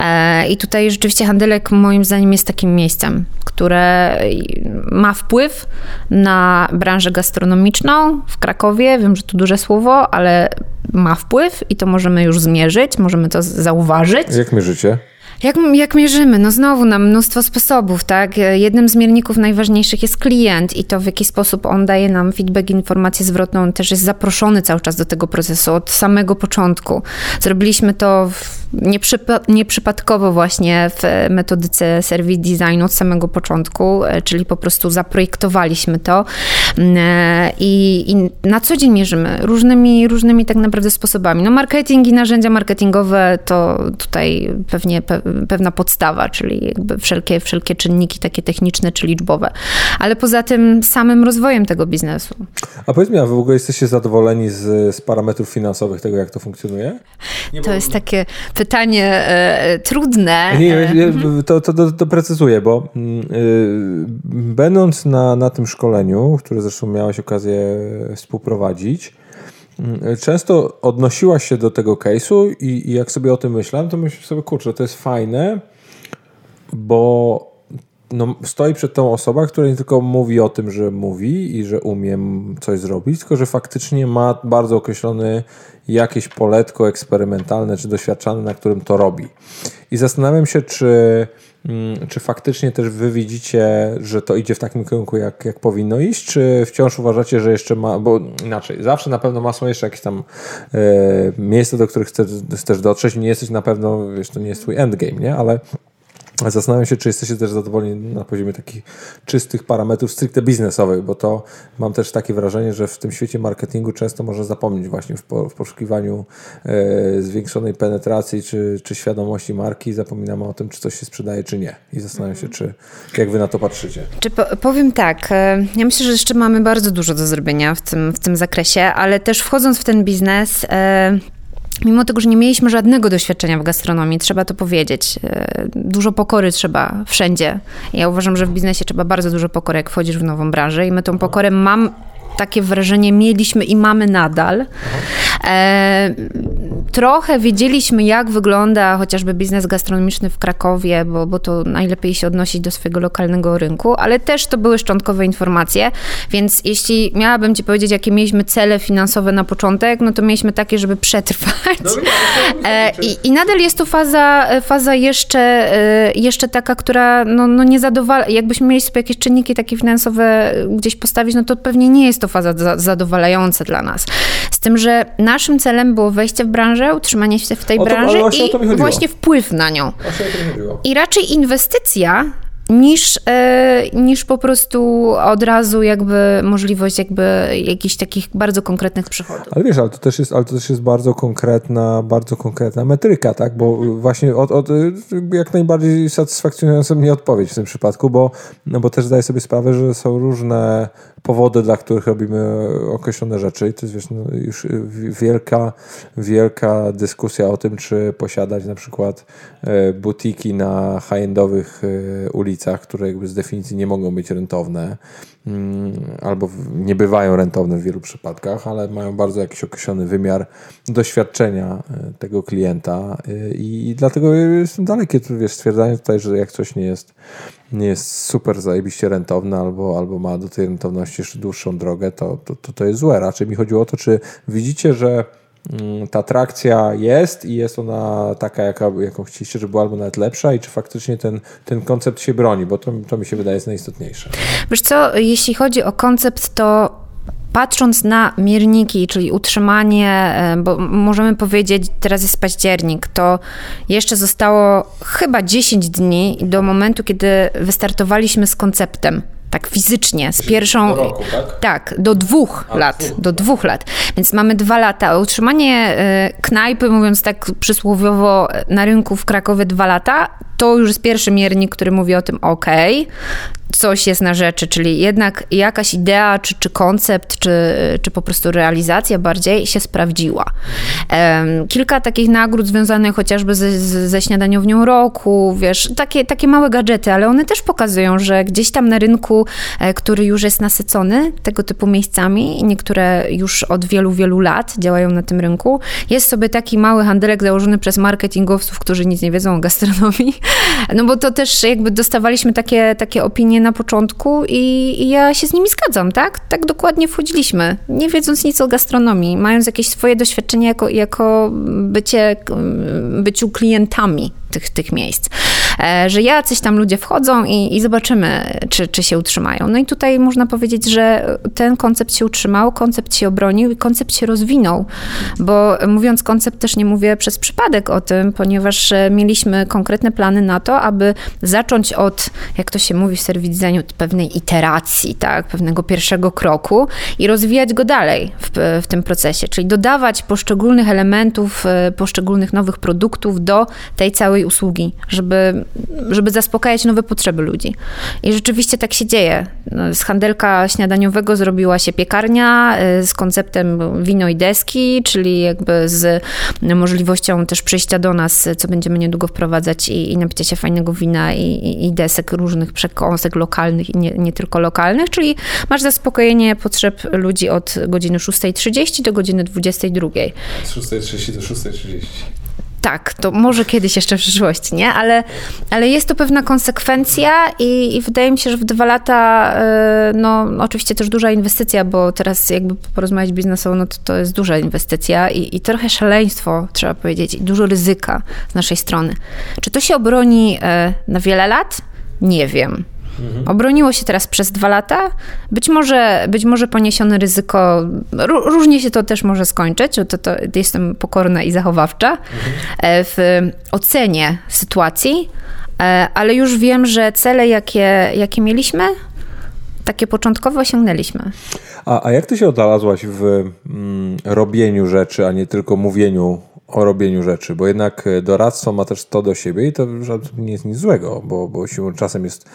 S2: E, I tutaj rzeczywiście handelek moim zdaniem jest takim miejscem, które ma wpływ na branżę gastronomiczną, ekonomiczną w Krakowie. Wiem, że to duże słowo, ale ma wpływ i to możemy już zmierzyć, możemy to zauważyć.
S1: Jak mierzycie?
S2: Jak, jak mierzymy? No znowu na mnóstwo sposobów, tak? Jednym z mierników najważniejszych jest klient i to w jaki sposób on daje nam feedback, informację zwrotną, on też jest zaproszony cały czas do tego procesu od samego początku. Zrobiliśmy to nieprzypa nieprzypadkowo właśnie w metodyce serwis designu od samego początku, e, czyli po prostu zaprojektowaliśmy to i, i na co dzień mierzymy różnymi, różnymi tak naprawdę sposobami. No marketing i narzędzia marketingowe to tutaj pewnie pewna podstawa, czyli jakby wszelkie, wszelkie czynniki takie techniczne czy liczbowe, ale poza tym samym rozwojem tego biznesu.
S1: A powiedz mi, a w ogóle jesteście zadowoleni z, z parametrów finansowych tego, jak to funkcjonuje?
S2: Nie to jest takie pytanie e, trudne.
S1: Nie, mhm. to, to, to, to precyzuję, bo y, będąc na, na tym szkoleniu, które zresztą miałeś okazję współprowadzić, Mm, często odnosiłaś się do tego case'u i, i, jak sobie o tym myślałem, to myślę sobie, kurczę, to jest fajne, bo no, stoi przed tą osobą, która nie tylko mówi o tym, że mówi i że umiem coś zrobić, tylko że faktycznie ma bardzo określony jakieś poletko eksperymentalne czy doświadczane, na którym to robi. I zastanawiam się, czy czy faktycznie też wy widzicie, że to idzie w takim kierunku, jak, jak powinno iść, czy wciąż uważacie, że jeszcze ma, bo inaczej, zawsze na pewno ma są jeszcze jakieś tam e, miejsca, do których chcesz, chcesz dotrzeć, nie jesteś na pewno, wiesz, to nie jest twój endgame, nie, ale Zastanawiam się, czy jesteście też zadowoleni na poziomie takich czystych parametrów stricte biznesowych, bo to mam też takie wrażenie, że w tym świecie marketingu często można zapomnieć właśnie w, po, w poszukiwaniu e, zwiększonej penetracji czy, czy świadomości marki, zapominamy o tym, czy coś się sprzedaje, czy nie. I zastanawiam się, czy jak wy na to patrzycie.
S2: Czy po, powiem tak, e, ja myślę, że jeszcze mamy bardzo dużo do zrobienia w tym, w tym zakresie, ale też wchodząc w ten biznes, e, Mimo tego, że nie mieliśmy żadnego doświadczenia w gastronomii, trzeba to powiedzieć. E, dużo pokory trzeba wszędzie. Ja uważam, że w biznesie trzeba bardzo dużo pokory, jak wchodzisz w nową branżę i my tą pokorę mam takie wrażenie mieliśmy i mamy nadal. E, trochę wiedzieliśmy, jak wygląda chociażby biznes gastronomiczny w Krakowie, bo, bo to najlepiej się odnosić do swojego lokalnego rynku, ale też to były szczątkowe informacje, więc jeśli miałabym ci powiedzieć, jakie mieliśmy cele finansowe na początek, no to mieliśmy takie, żeby przetrwać. No, e, I, I nadal jest to faza, faza jeszcze, e, jeszcze taka, która no, no nie zadowala, jakbyśmy mieli sobie jakieś czynniki takie finansowe gdzieś postawić, no to pewnie nie jest to faza zadowalająca dla nas. Z tym, że naszym celem było wejście w branżę, utrzymanie się w tej to, branży i właśnie wpływ na nią. I raczej inwestycja niż, e, niż po prostu od razu jakby możliwość jakby jakichś takich bardzo konkretnych przychodów.
S1: Ale wiesz, ale to też jest, ale to też jest bardzo konkretna, bardzo konkretna metryka, tak? Bo właśnie od, od jak najbardziej satysfakcjonująca mnie odpowiedź w tym przypadku, bo, no bo też zdaję sobie sprawę, że są różne powody, dla których robimy określone rzeczy. I to jest wiesz, no, już wielka, wielka dyskusja o tym, czy posiadać na przykład e, butiki na high-endowych e, ulicach, które jakby z definicji nie mogą być rentowne albo nie bywają rentowne w wielu przypadkach, ale mają bardzo jakiś określony wymiar doświadczenia e, tego klienta i dlatego jestem daleki wiesz, stwierdzanie tutaj, że jak coś nie jest nie jest super zajebiście rentowna albo, albo ma do tej rentowności jeszcze dłuższą drogę, to, to, to, to jest złe. Raczej mi chodziło o to, czy widzicie, że mm, ta trakcja jest i jest ona taka, jaka, jaką chcieliście, żeby była albo nawet lepsza i czy faktycznie ten, ten koncept się broni, bo to, to mi się wydaje jest najistotniejsze.
S2: Wiesz co, jeśli chodzi o koncept, to patrząc na mierniki, czyli utrzymanie, e, bo możemy powiedzieć, teraz jest październik, to jeszcze zostało chyba 10 dni do momentu, kiedy wystartowaliśmy z konceptem tak fizycznie, z pierwszą.
S1: Do roku, tak?
S2: tak? do dwóch A, lat. Do dwóch lat. Więc mamy dwa lata. Utrzymanie y, knajpy, mówiąc tak przysłowiowo, na rynku w Krakowie dwa lata, to już jest pierwszy miernik, który mówi o tym, ok, coś jest na rzeczy, czyli jednak jakaś idea, czy, czy koncept, czy, czy po prostu realizacja bardziej się sprawdziła. Kilka takich nagród związanych chociażby ze, ze śniadaniownią roku, wiesz, takie, takie małe gadżety, ale one też pokazują, że gdzieś tam na rynku, e, który już jest nasycony tego typu miejscami, niektóre już od wielu, wielu lat działają na tym rynku, jest sobie taki mały handelek założony przez marketingowców, którzy nic nie wiedzą o gastronomii, [laughs] no bo to też jakby dostawaliśmy takie, takie opinie na początku i, i, ja się z nimi zgadzam, tak? Tak dokładnie wchodziliśmy, nie wiedząc nic o gastronomii, mając jakieś swoje doświadczenie jako, jako bycie, byciu klientami tych, tych miejsc. E, że jacyś tam ludzie wchodzą i, i zobaczymy, czy, czy się utrzymają. No i tutaj można powiedzieć, że ten koncept się utrzymał, koncept się obronił i koncept się rozwinął, bo mówiąc koncept też nie mówię przez przypadek o tym, ponieważ e, mieliśmy konkretne plany na to, aby zacząć od, jak to się mówi w serwis designu, pewnej iteracji, tak, pewnego pierwszego kroku i rozwijać go dalej w, w tym procesie, czyli dodawać poszczególnych elementów, e, poszczególnych nowych produktów do tej całej usługi, żeby, żeby zaspokajać nowe potrzeby ludzi. I rzeczywiście tak się dzieje. No, z handelka śniadaniowego zrobiła się piekarnia y, z konceptem wino i deski, czyli jakby z możliwością też przyjścia do nas, co będziemy niedługo wprowadzać i, i napicia się fajnego wina i, i, desek różnych przekąsek lokalnych i nie, nie tylko lokalnych, czyli masz zaspokojenie potrzeb ludzi od godziny 6.30 do godziny 22.00.
S1: Od 6.30 do 6.30
S2: tak, to może kiedyś jeszcze w przyszłości, nie? Ale, ale jest to pewna konsekwencja i, i wydaje mi się, że w dwa lata, e, no oczywiście też duża inwestycja, bo teraz jakby porozmawiać biznesowo, no to, to jest duża inwestycja i, i trochę szaleństwo, trzeba powiedzieć, i dużo ryzyka z naszej strony. Czy to się obroni e, na wiele lat? Nie wiem. Mhm. Obroniło się teraz przez dwa lata. Być może, być może poniesione ryzyko, różnie się to też może skończyć, to, to jestem pokorna i zachowawcza mhm. E, w ocenie sytuacji, e, ale już wiem, że cele, jakie, jakie mieliśmy, takie początkowo osiągnęliśmy.
S1: A, a jak ty się odnalazłaś w mm, robieniu rzeczy, a nie tylko mówieniu o robieniu rzeczy? Bo jednak doradztwo ma też to do siebie i to nie jest nic złego, bo, bo siłą czasem jest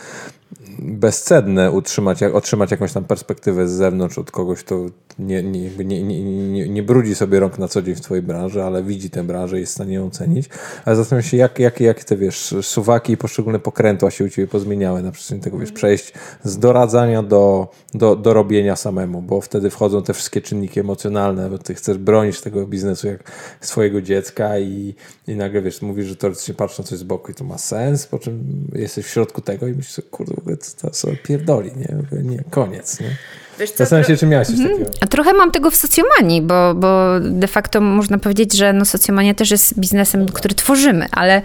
S1: bezcenne utrzymać, otrzymać jakąś tam perspektywę z zewnątrz od kogoś, kto nie, nie, nie, nie, nie brudzi sobie rąk na co dzień w twojej branży, ale widzi tę branżę i jest w stanie ją ocenić. Ale zastanawiam się, jak, jak, jak te wiesz, suwaki i poszczególne pokrętła się u ciebie pozmieniały na przestrzeni tego, wiesz, przejść z doradzania do, do, do robienia samemu, bo wtedy wchodzą te wszystkie czynniki emocjonalne, bo ty chcesz bronić tego biznesu jak swojego dziecka i, i nagle, wiesz, mówisz, że teoretycznie patrz na coś z boku i to ma sens, po czym jesteś w środku tego i myślisz, kurde, to sobie pierdoli, nie? nie koniec, nie? Wiesz co, Zastanawiam się, czy miałeś coś mhm. takiego.
S2: Trochę mam tego w socjomanii, bo, bo de facto można powiedzieć, że no socjomania też jest biznesem, który tworzymy, ale,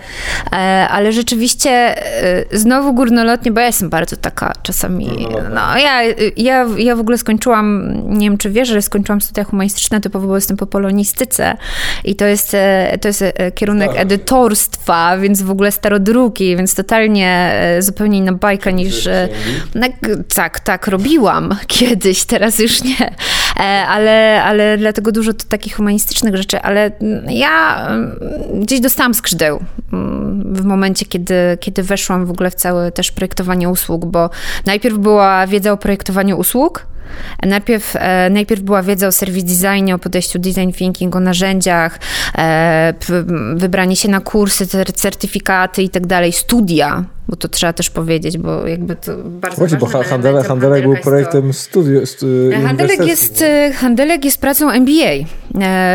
S2: e, ale rzeczywiście e, znowu górnolotnie, bo ja jestem bardzo taka czasami, no ja, ja, ja w ogóle skończyłam, nie wiem czy wiesz, że skończyłam studia humanistyczne, typowo bo jestem po polonistyce i to jest, e, to jest kierunek Staro. edytorstwa, więc w ogóle starodruki, więc totalnie zupełnie inna bajka niż... No, tak, tak, robiłam [laughs] kiedy kiedyś, teraz już nie. E, ale, ale dlatego dużo takich humanistycznych rzeczy, ale ja mm, gdzieś dostałam skrzydeł mm, w momencie, kiedy, kiedy weszłam w ogóle w całe też projektowanie usług, bo najpierw była wiedza o projektowaniu usług, Najpierw, e, najpierw była wiedza o service designie, o podejściu design thinking, o narzędziach, e, wybranie się na kursy, certyfikaty i tak dalej, studia, bo to trzeba też powiedzieć, bo jakby to bardzo Właśnie,
S1: bo Handelek, Handelek był projektem studiów. Stu,
S2: Handelek, jest, e, Handelek jest pracą MBA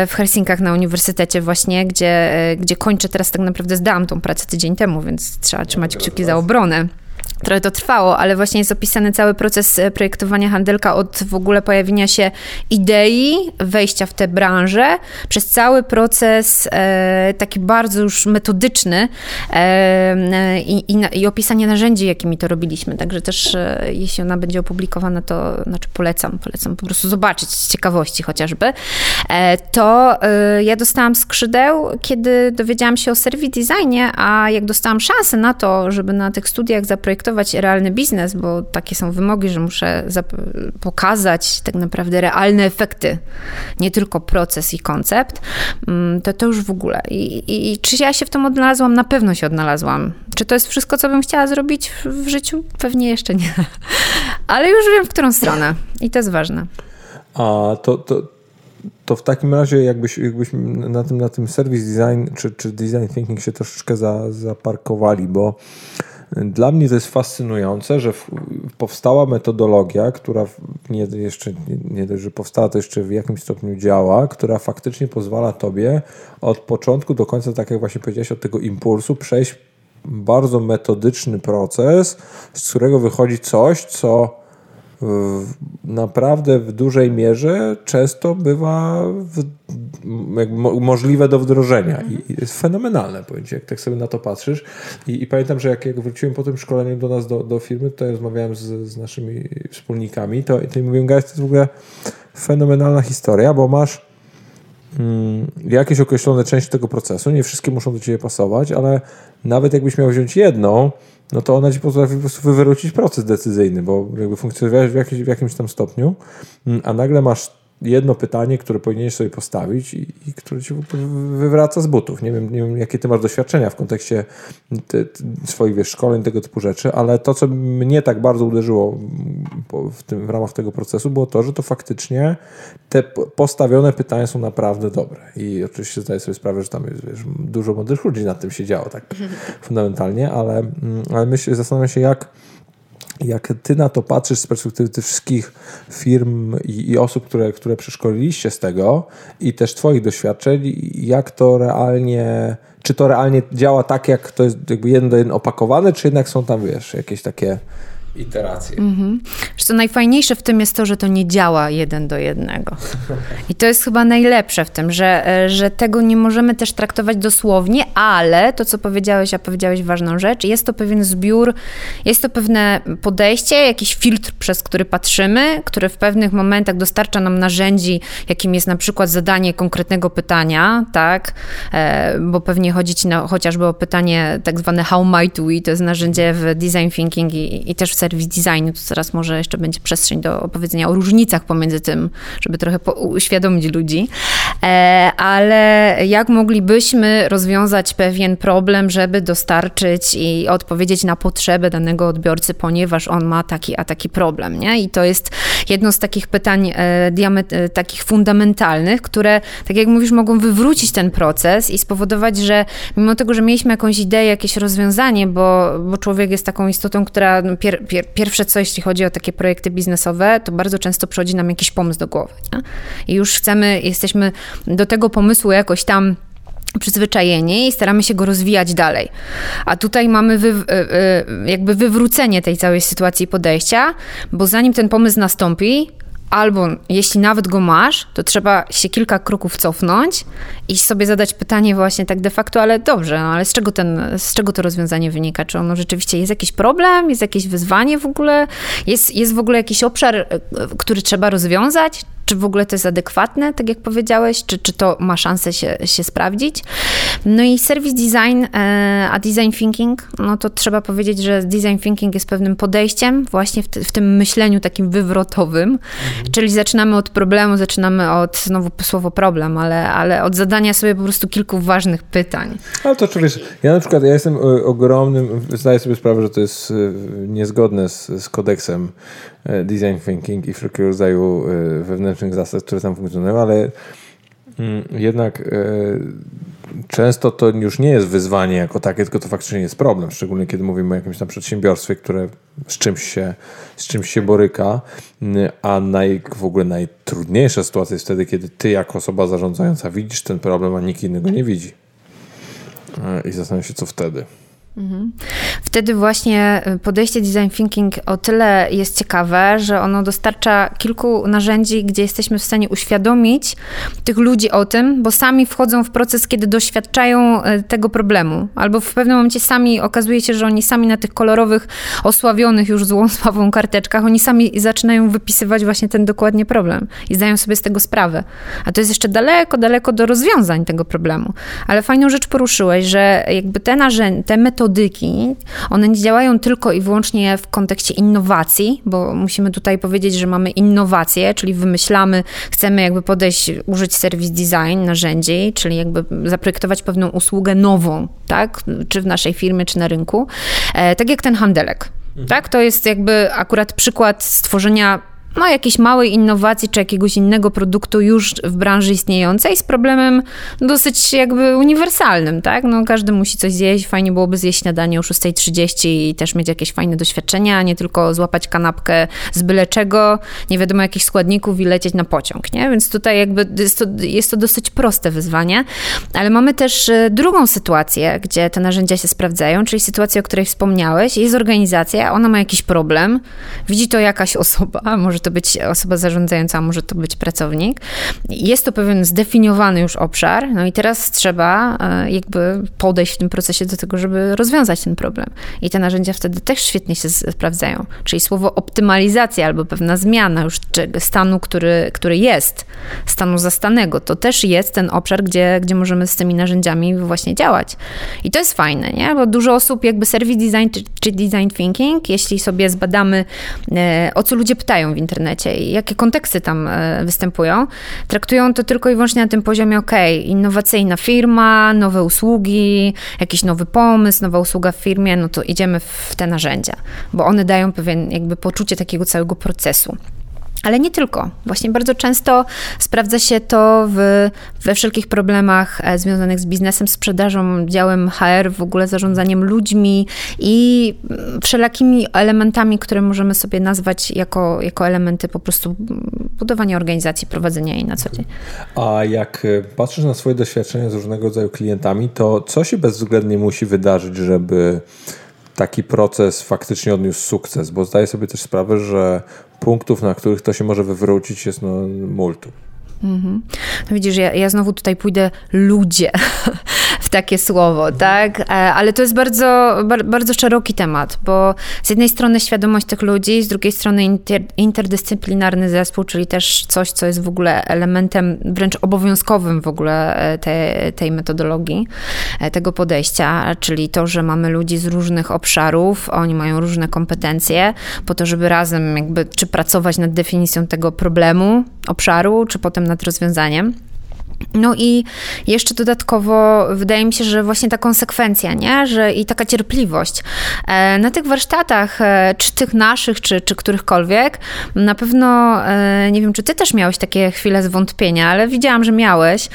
S2: w Helsinkach na uniwersytecie właśnie, gdzie, gdzie kończę teraz tak naprawdę, zdałam tą pracę tydzień temu, więc trzeba trzymać kciuki za obronę. Trochę to trwało, ale właśnie jest opisany cały proces e, projektowania handelka od w ogóle pojawienia się idei, wejścia w tę branżę, przez cały proces e, taki bardzo już metodyczny e, i, i, i, opisanie narzędzi, jakimi to robiliśmy. Także też e, jeśli ona będzie opublikowana, to znaczy polecam, polecam po prostu zobaczyć z ciekawości chociażby. E, to e, ja dostałam skrzydeł, kiedy dowiedziałam się o serwis designie, a jak dostałam szansę na to, żeby na tych studiach zaprojektować realny biznes, bo takie są wymogi, że muszę pokazać tak naprawdę realne efekty, nie tylko proces i koncept, mm, to to już w ogóle. I, i, i czy ja się w tym odnalazłam? Na pewno się odnalazłam. Czy to jest wszystko, co bym chciała zrobić w, w życiu? Pewnie jeszcze nie. [laughs] Ale już wiem, w którą stronę. I to jest ważne.
S1: A to, to, to w takim razie jakbyś, jakbyś na tym, na tym service design czy, czy design thinking się troszeczkę za, zaparkowali, bo dla mnie to jest fascynujące, że powstała metodologia, która nie, jeszcze nie, dość, że powstała, to jeszcze w jakimś stopniu działa, która faktycznie pozwala tobie od początku do końca, tak jak właśnie powiedziałeś, od tego impulsu przejść bardzo metodyczny proces, z którego wychodzi coś, co naprawdę w dużej mierze często bywa w, możliwe do wdrożenia. I jest fenomenalne pojęcie, jak tak sobie na to patrzysz. I, i pamiętam, że jak, jak wróciłem po tym szkoleniu do nas, do, do firmy, to rozmawiałem z, z naszymi wspólnikami, to, to im mówiłem, guys, to jest w ogóle fenomenalna historia, bo masz mm, jakieś określone części tego procesu, nie wszystkie muszą do ciebie pasować, ale nawet jakbyś miał wziąć jedną, no to ona ci potrafi po prostu wywrócić proces decyzyjny, bo jakby funkcjonujesz w, jakimś, w jakimś tam stopniu, mm, a nagle masz jedno pytanie, które powinieneś sobie postawić i, i które ci wywraca z butów. Nie wiem, nie wiem, jakie ty masz doświadczenia w kontekście te, te swoich wiesz, szkoleń, tego typu rzeczy, ale to, co mnie tak bardzo uderzyło w, tym, w ramach tego procesu, było to, że to faktycznie te postawione pytania są naprawdę dobre. I oczywiście zdaję sobie sprawę, że tam jest wiesz, dużo młodych ludzi nad tym się działo tak [laughs] fundamentalnie, ale, mm, ale myślę, zastanawiam się, jak jak ty na to patrzysz z perspektywy tych wszystkich firm i, i, osób, które, które przeszkoliliście z tego i też twoich doświadczeń, jak to realnie, czy to realnie działa tak, jak to jest jakby jeden do jeden opakowane, czy jednak są tam, wiesz, jakieś takie iteracje. Mhm.
S2: Co najfajniejsze w tym jest to, że to nie działa jeden do jednego. I to jest chyba najlepsze w tym, że, e, że tego nie możemy też traktować dosłownie, ale to, co powiedziałeś, a powiedziałeś ważną rzecz, jest to pewien zbiór, jest to pewne podejście, jakiś filtr, przez który patrzymy, który w pewnych momentach dostarcza nam narzędzi, jakim jest na przykład zadanie konkretnego pytania, tak, e, bo pewnie chodzi ci na, chociażby o pytanie tak zwane how might we, to jest narzędzie w design thinking i, i też w serwis designu, to zaraz może jeszcze będzie przestrzeń do opowiedzenia o różnicach pomiędzy tym, żeby trochę uświadomić ludzi. E, ale jak moglibyśmy rozwiązać pewien problem, żeby dostarczyć i odpowiedzieć na potrzebę danego odbiorcy, ponieważ on ma taki a taki problem, nie? I to jest jedno z takich pytań e, e, takich fundamentalnych, które, tak jak mówisz, mogą wywrócić ten proces i spowodować, że mimo tego, że mieliśmy jakąś ideę, jakieś rozwiązanie, bo, bo człowiek jest taką istotą, która no, pier, pier, pierwsze co, jeśli chodzi o takie projekty biznesowe, to bardzo często przychodzi nam jakiś pomysł do głowy. Nie? I już chcemy, jesteśmy do tego pomysłu jakoś tam przyzwyczajeni i staramy się go rozwijać dalej. A tutaj mamy wy, e, e, jakby wywrócenie tej całej sytuacji podejścia, bo zanim ten pomysł nastąpi, albo jeśli nawet go masz, to trzeba się kilka kroków cofnąć i sobie zadać pytanie właśnie tak de facto, ale dobrze, no ale z czego, ten, z czego to rozwiązanie wynika? Czy ono rzeczywiście jest jakiś problem, jest jakieś wyzwanie w ogóle, jest, jest w ogóle jakiś obszar, e, który trzeba rozwiązać? Czy w ogóle to jest adekwatne, tak jak powiedziałeś, czy, czy to ma szansę się, się sprawdzić. No i service design, e, a design thinking, no to trzeba powiedzieć, że design thinking jest pewnym podejściem właśnie w, w tym myśleniu takim wywrotowym, mhm. czyli zaczynamy od problemu, zaczynamy od, znowu słowo problem, ale, ale od zadania sobie po prostu kilku ważnych pytań.
S1: Ale to czy wiesz, ja na przykład, ja jestem e, ogromnym, zdaję sobie sprawę, że to jest e, niezgodne z, z kodeksem design thinking i wszelkiego rodzaju wewnętrznych wewnętrznych zasad, które tam funkcjonują, ale mm, jednak e, często to już nie jest wyzwanie jako takie, tylko to faktycznie jest problem, szczególnie kiedy mówimy o jakimś tam przedsiębiorstwie, które z czymś się, z czymś się boryka, mm, a naj, w ogóle najtrudniejsza sytuacja jest wtedy, kiedy ty jako osoba zarządzająca widzisz ten problem, a nikt innego nie widzi. E, I zastanawiam się, co wtedy.
S2: Mhm. Wtedy właśnie y, podejście design thinking o tyle jest ciekawe, że ono dostarcza kilku narzędzi, gdzie jesteśmy w stanie uświadomić tych ludzi o tym, bo sami wchodzą w proces, kiedy doświadczają y, tego problemu, albo w pewnym momencie sami okazuje się, że oni sami na tych kolorowych, osławionych już złą [laughs] sławą karteczkach, oni sami zaczynają wypisywać właśnie ten dokładnie problem i zdają sobie z tego sprawę. A to jest jeszcze daleko, daleko do rozwiązań tego problemu. Ale fajną rzecz poruszyłeś, że jakby te narzędzia, te metody, metodyki, one nie działają tylko i wyłącznie w kontekście innowacji, bo musimy tutaj powiedzieć, że mamy innowacje, czyli wymyślamy, chcemy jakby podejść, użyć service design narzędzi, czyli jakby zaprojektować pewną usługę nową, tak, czy w naszej firmie, czy na rynku, e, tak jak ten handelek. Mhm. Tak, to jest jakby akurat przykład stworzenia no, jakiejś małej innowacji czy jakiegoś innego produktu już w branży istniejącej z problemem dosyć jakby uniwersalnym, tak? No, każdy musi coś zjeść, fajnie byłoby zjeść śniadanie o 6.30 i też mieć jakieś fajne doświadczenia, a nie tylko złapać kanapkę z byle czego, nie wiadomo jakich składników i lecieć na pociąg, nie? Więc tutaj jakby jest to, jest to dosyć proste wyzwanie, ale mamy też e, drugą sytuację, gdzie te narzędzia się sprawdzają, czyli sytuację, o której wspomniałeś, jest organizacja, ona ma jakiś problem, widzi to jakaś osoba, [laughs] może to być osoba zarządzająca, może to być pracownik. Jest to pewien zdefiniowany już obszar, no i teraz trzeba e, jakby podejść w tym procesie do tego, żeby rozwiązać ten problem. I te narzędzia wtedy też świetnie się sprawdzają. Czyli słowo optymalizacja albo pewna zmiana już stanu, który, który jest, stanu zastanego, to też jest ten obszar, gdzie, gdzie możemy z tymi narzędziami właśnie działać. I to jest fajne, nie? Bo dużo osób jakby service design czy design thinking, jeśli sobie zbadamy, e, o co ludzie pytają w internecie i jakie konteksty tam e, występują, traktują to tylko i wyłącznie na tym poziomie, ok, innowacyjna firma, nowe usługi, jakiś nowy pomysł, nowa usługa w firmie, no to idziemy w te narzędzia, bo one dają pewien jakby poczucie takiego całego procesu. Ale nie tylko. Właśnie bardzo często sprawdza się to w, we wszelkich problemach e, związanych z biznesem, sprzedażą, działem HR, w ogóle zarządzaniem ludźmi i mm, wszelakimi elementami, które możemy sobie nazwać jako, jako elementy po prostu budowania organizacji, prowadzenia jej na co dzień.
S1: A jak e, patrzysz na swoje doświadczenia z różnego rodzaju klientami, to co się bezwzględnie musi wydarzyć, żeby taki proces faktycznie odniósł sukces, bo zdaję sobie też sprawę, że punktów, na których to się może wywrócić, jest no multum.
S2: Mhm. No widzisz, ja, ja znowu tutaj pójdę ludzie [laughs] takie słowo, tak? E, ale to jest bardzo, bardzo szeroki temat, bo z jednej strony świadomość tych ludzi, z drugiej strony inter, interdyscyplinarny zespół, czyli też coś, co jest w ogóle elementem wręcz obowiązkowym w ogóle e, te, tej metodologii, e, tego podejścia, czyli to, że mamy ludzi z różnych obszarów, oni mają różne kompetencje, po to, żeby razem jakby czy pracować nad definicją tego problemu, obszaru, czy potem nad rozwiązaniem. No i jeszcze dodatkowo wydaje mi się, że właśnie ta konsekwencja, nie? Że i taka cierpliwość. E, na tych warsztatach, e, czy tych naszych, czy, czy którychkolwiek, na pewno, e, nie wiem, czy ty też miałeś takie chwile zwątpienia, ale widziałam, że miałeś,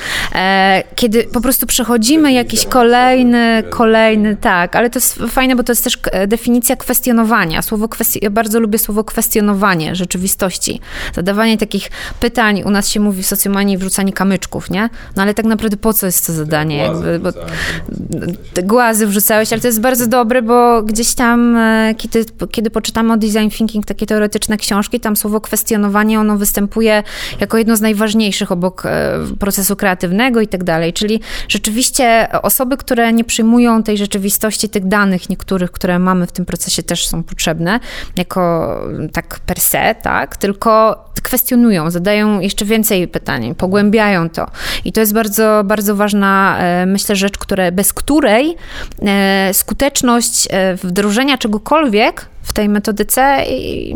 S2: kiedy po prostu przechodzimy jakiś kolejny, kolejny, tak, ale to jest fajne, bo to jest też definicja kwestionowania. Słowo kwesti- ja bardzo lubię słowo kwestionowanie rzeczywistości. Zadawanie takich pytań, u nas się mówi w socjomanii wrzucanie kamyczków, nie? No ale tak naprawdę po co jest to zadanie? Jakby, bo te głazy wrzucałeś, ale to jest bardzo dobre, bo gdzieś tam, e, kiedy, kiedy poczytamy o design thinking, takie teoretyczne książki, tam słowo kwestionowanie, ono występuje jako jedno z najważniejszych obok e, procesu kreatywnego i tak dalej. Czyli rzeczywiście osoby, które nie przyjmują tej rzeczywistości, tych danych niektórych, które mamy w tym procesie też są potrzebne, jako tak per se, tak, tylko kwestionują, zadają jeszcze więcej pytań, pogłębiają to. I to jest bardzo, bardzo ważna, e, myślę, rzecz, które, bez której e, skuteczność e, wdrożenia czegokolwiek w tej metodyce i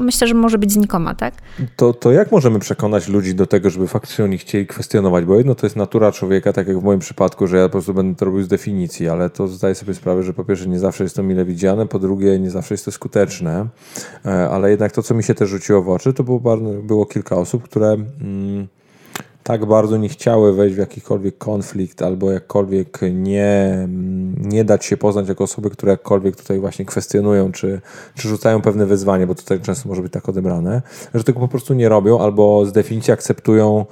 S2: myślę, że może być znikoma, tak?
S1: To, to jak możemy przekonać ludzi do tego, żeby faktycznie oni chcieli kwestionować? Bo jedno to jest natura człowieka, tak jak w moim przypadku, że ja po prostu będę to robił z definicji, ale to zdaję sobie sprawę, że po pierwsze nie zawsze jest to mile widziane, po drugie nie zawsze jest to skuteczne, ale jednak to, co mi się też rzuciło w oczy, to było, było kilka osób, które... Mm, tak bardzo nie chciały wejść w jakikolwiek konflikt albo jakkolwiek nie, nie dać się poznać jako osoby, które jakkolwiek tutaj właśnie kwestionują czy, czy rzucają pewne wyzwanie, bo to tak często może być tak odebrane, że tego po prostu nie robią albo z definicji akceptują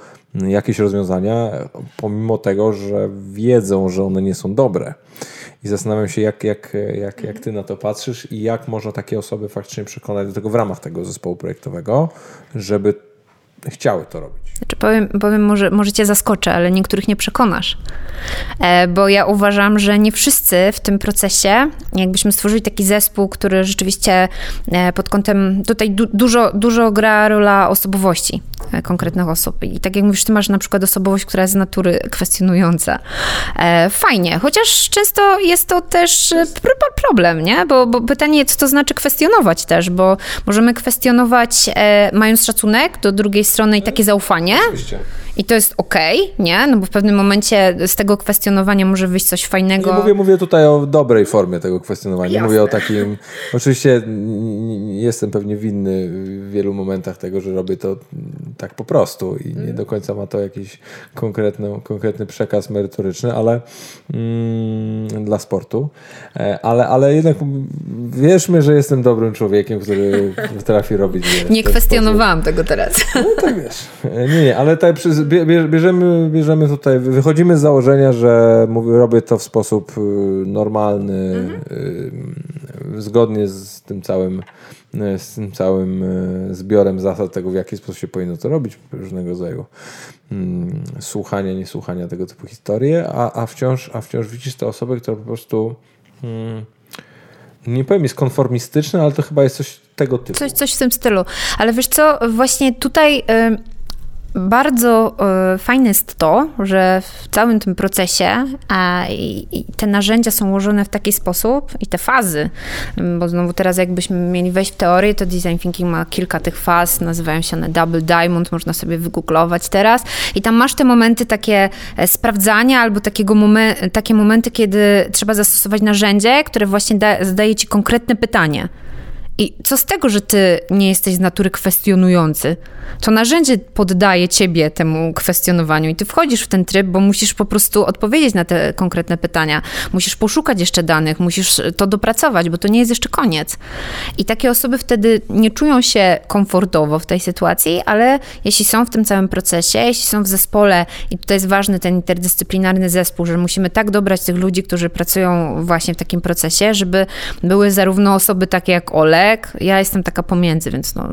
S1: jakieś rozwiązania, pomimo tego, że wiedzą, że one nie są dobre. I zastanawiam się, jak, jak, jak, jak ty na to patrzysz i jak można takie osoby faktycznie przekonać do tego w ramach tego zespołu projektowego, żeby chciały to robić.
S2: Znaczy powiem, powiem może, może cię zaskoczę, ale niektórych nie przekonasz. E, bo ja uważam, że nie wszyscy w tym procesie, jakbyśmy stworzyli taki zespół, który rzeczywiście e, pod kątem, tutaj du, dużo, dużo gra rola osobowości e, konkretnych osób. I tak jak mówisz, ty masz na przykład osobowość, która jest z natury kwestionująca. Fajnie, chociaż często jest to też problem, nie? Bo, bo pytanie, co to znaczy kwestionować też, bo możemy kwestionować mając szacunek do drugiej strony i takie zaufanie, kwestionowanie. Oczywiście. I to jest okej, okay, nie? No bo w pewnym momencie z tego kwestionowania może wyjść coś fajnego.
S1: Nie mówię, mówię tutaj o dobrej formie tego kwestionowania. Jasne. Mówię o takim. Oczywiście jestem pewnie winny w wielu momentach tego, że robię to tak po prostu i nie do końca ma to jakiś konkretny, konkretny przekaz merytoryczny, ale mm, dla sportu. E, ale, ale jednak wierzmy, że jestem dobrym człowiekiem, który [laughs] potrafi robić.
S2: nie kwestionowałam tego teraz.
S1: No tak wiesz. E, nie, nie, ale tak przy, bierzemy, bierzemy tutaj, wychodzimy z założenia, że robię to w sposób y, normalny, mhm. zgodnie z tym całym y, z tym całym zbiorem zasad tego, w jaki sposób się powinno to robić, różnego rodzaju mm, słuchania, niesłuchania tego typu historii, a, a, wciąż, a wciąż widzisz te osoby, które po prostu mm, nie powiem jest konformistyczne, ale to chyba jest coś tego typu.
S2: Coś, coś w tym stylu. Ale wiesz co, właśnie tutaj... Bardzo y, fajne jest to, że w całym tym procesie te narzędzia są ułożone w taki sposób i te fazy, bo znowu teraz jakbyśmy mieli wejść w teorię, to design thinking ma kilka tych faz, nazywają się one double diamond, można sobie wygooglować teraz i tam masz te momenty takie e, sprawdzania albo takiego momen- takie momenty, kiedy trzeba zastosować narzędzie, które właśnie da- zadaje ci konkretne pytanie. I co z tego, że ty nie jesteś z natury kwestionujący? To narzędzie poddaje ciebie temu kwestionowaniu i ty wchodzisz w ten tryb, bo musisz po prostu odpowiedzieć na te konkretne pytania. Musisz poszukać jeszcze danych, musisz to dopracować, bo to nie jest jeszcze koniec. I takie osoby wtedy nie czują się komfortowo w tej sytuacji, ale jeśli są w tym całym procesie, jeśli są w zespole, i tutaj jest ważny ten interdyscyplinarny zespół, że musimy tak dobrać tych ludzi, którzy pracują właśnie w takim procesie, żeby były zarówno osoby takie jak Olek, ja jestem taka pomiędzy, więc no,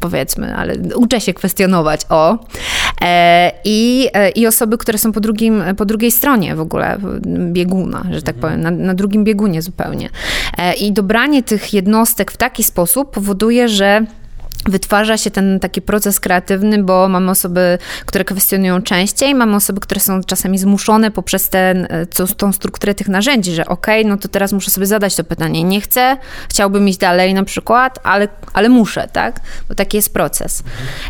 S2: powiedzmy, ale uczę się kwestionować, o. E, I, e, I osoby, które są po, drugim, po drugiej stronie w ogóle bieguna, że tak powiem, na, na drugim biegunie zupełnie. E, I dobranie tych jednostek w taki sposób powoduje, że wytwarza się ten taki proces kreatywny, bo mamy osoby, które kwestionują częściej, mamy osoby, które są czasami zmuszone poprzez ten, tą strukturę tych narzędzi, że okej, okay, no to teraz muszę sobie zadać to pytanie. Nie chcę, chciałbym iść dalej na przykład, ale, ale muszę, tak? Bo taki jest proces.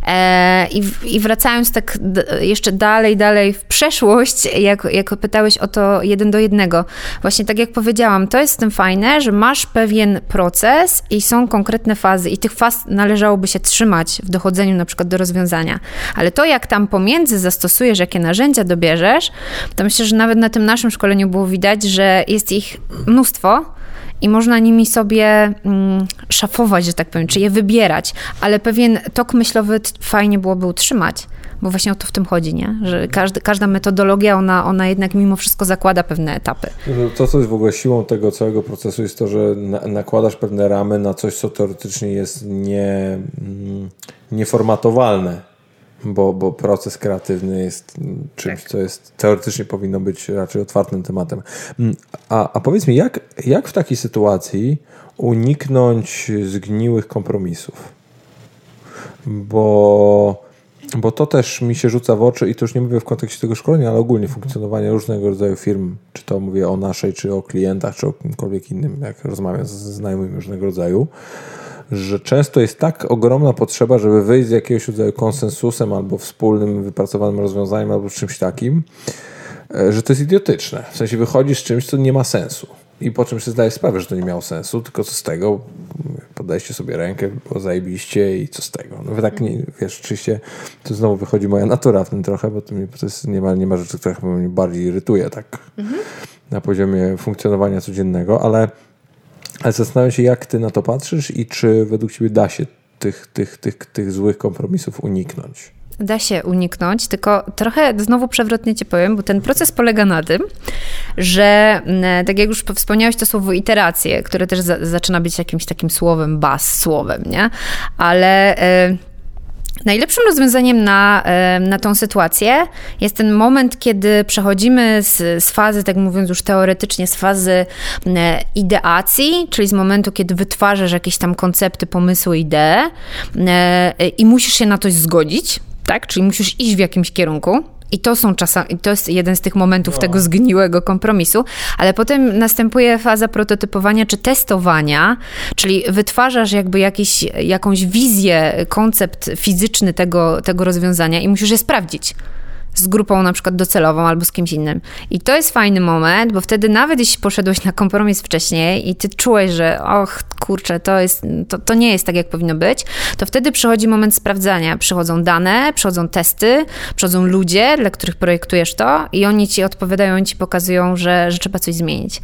S2: E, i, I wracając tak jeszcze dalej, dalej w przeszłość, jak, jak pytałeś o to jeden do jednego, właśnie tak jak powiedziałam, to jest w tym fajne, że masz pewien proces i są konkretne fazy i tych faz należałoby się trzymać w dochodzeniu na przykład do rozwiązania. Ale to, jak tam pomiędzy zastosujesz, jakie narzędzia dobierzesz, to myślę, że nawet na tym naszym szkoleniu było widać, że jest ich mnóstwo i można nimi sobie mm, szafować, że tak powiem, czy je wybierać, ale pewien tok myślowy fajnie byłoby utrzymać bo właśnie o to w tym chodzi, nie? Że każdy, każda metodologia, ona, ona jednak mimo wszystko zakłada pewne etapy.
S1: To, co jest w ogóle siłą tego całego procesu, jest to, że na, nakładasz pewne ramy na coś, co teoretycznie jest nie, mm, nieformatowalne. Bo, bo proces kreatywny jest czymś, tak. co jest teoretycznie powinno być raczej otwartym tematem. Mm, a, a powiedz mi, jak, jak w takiej sytuacji uniknąć zgniłych kompromisów? Bo bo to też mi się rzuca w oczy i to już nie mówię w kontekście tego szkolenia, ale ogólnie funkcjonowania różnego rodzaju firm, czy to mówię o naszej, czy o klientach, czy o kimkolwiek innym, jak rozmawiam z znajomymi różnego rodzaju, że często jest tak ogromna potrzeba, żeby wyjść z jakiegoś rodzaju konsensusem albo wspólnym, wypracowanym rozwiązaniem, albo czymś takim, e, że to jest idiotyczne. W sensie wychodzisz z czymś, co nie ma sensu. I po czym się zdaje sprawę, że to nie miało sensu, tylko co z tego, podajcie sobie rękę, było zajebiście i co z tego. No tak nie, wiesz, oczywiście to znowu wychodzi moja natura w tym trochę, bo to, mi, to jest, nie, ma, nie ma rzeczy, które mnie bardziej irytuje tak mhm. na poziomie funkcjonowania codziennego, ale, ale zastanawiam się, jak ty na to patrzysz i czy według ciebie da się tych, tych, tych, tych złych kompromisów uniknąć
S2: da się uniknąć, tylko trochę znowu przewrotnie ci powiem, bo ten proces polega na tym, że mm, tak jak już wspomniałeś to słowo iteracje, które też za, zaczyna być jakimś takim słowem, bas słowem, nie? Ale... Y Najlepszym rozwiązaniem na, na tą sytuację jest ten moment, kiedy przechodzimy z, z fazy, tak mówiąc już teoretycznie, z fazy ideacji, czyli z momentu, kiedy wytwarzasz jakieś tam koncepty, pomysły, idee i musisz się na coś zgodzić, tak? Czyli musisz iść w jakimś kierunku I to są czasami, to jest jeden z tych momentów no. tego zgniłego kompromisu, ale potem następuje faza prototypowania czy testowania, czyli wytwarzasz jakby jakiś, jakąś wizję, koncept fizyczny tego, tego rozwiązania i musisz je sprawdzić z grupą na przykład docelową albo z kimś innym. I to jest fajny moment, bo wtedy nawet jeśli poszedłeś na kompromis wcześniej i ty czułeś, że och, kurczę, to, jest, to, to nie jest tak, jak powinno być, to wtedy przychodzi moment sprawdzania. Przychodzą dane, przychodzą testy, przychodzą ludzie, dla których projektujesz to i oni ci odpowiadają, ci pokazują, że, że trzeba coś zmienić.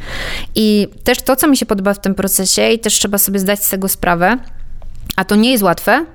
S2: I też to, co mi się podoba w tym procesie i też trzeba sobie zdać z tego sprawę, a to nie jest łatwe,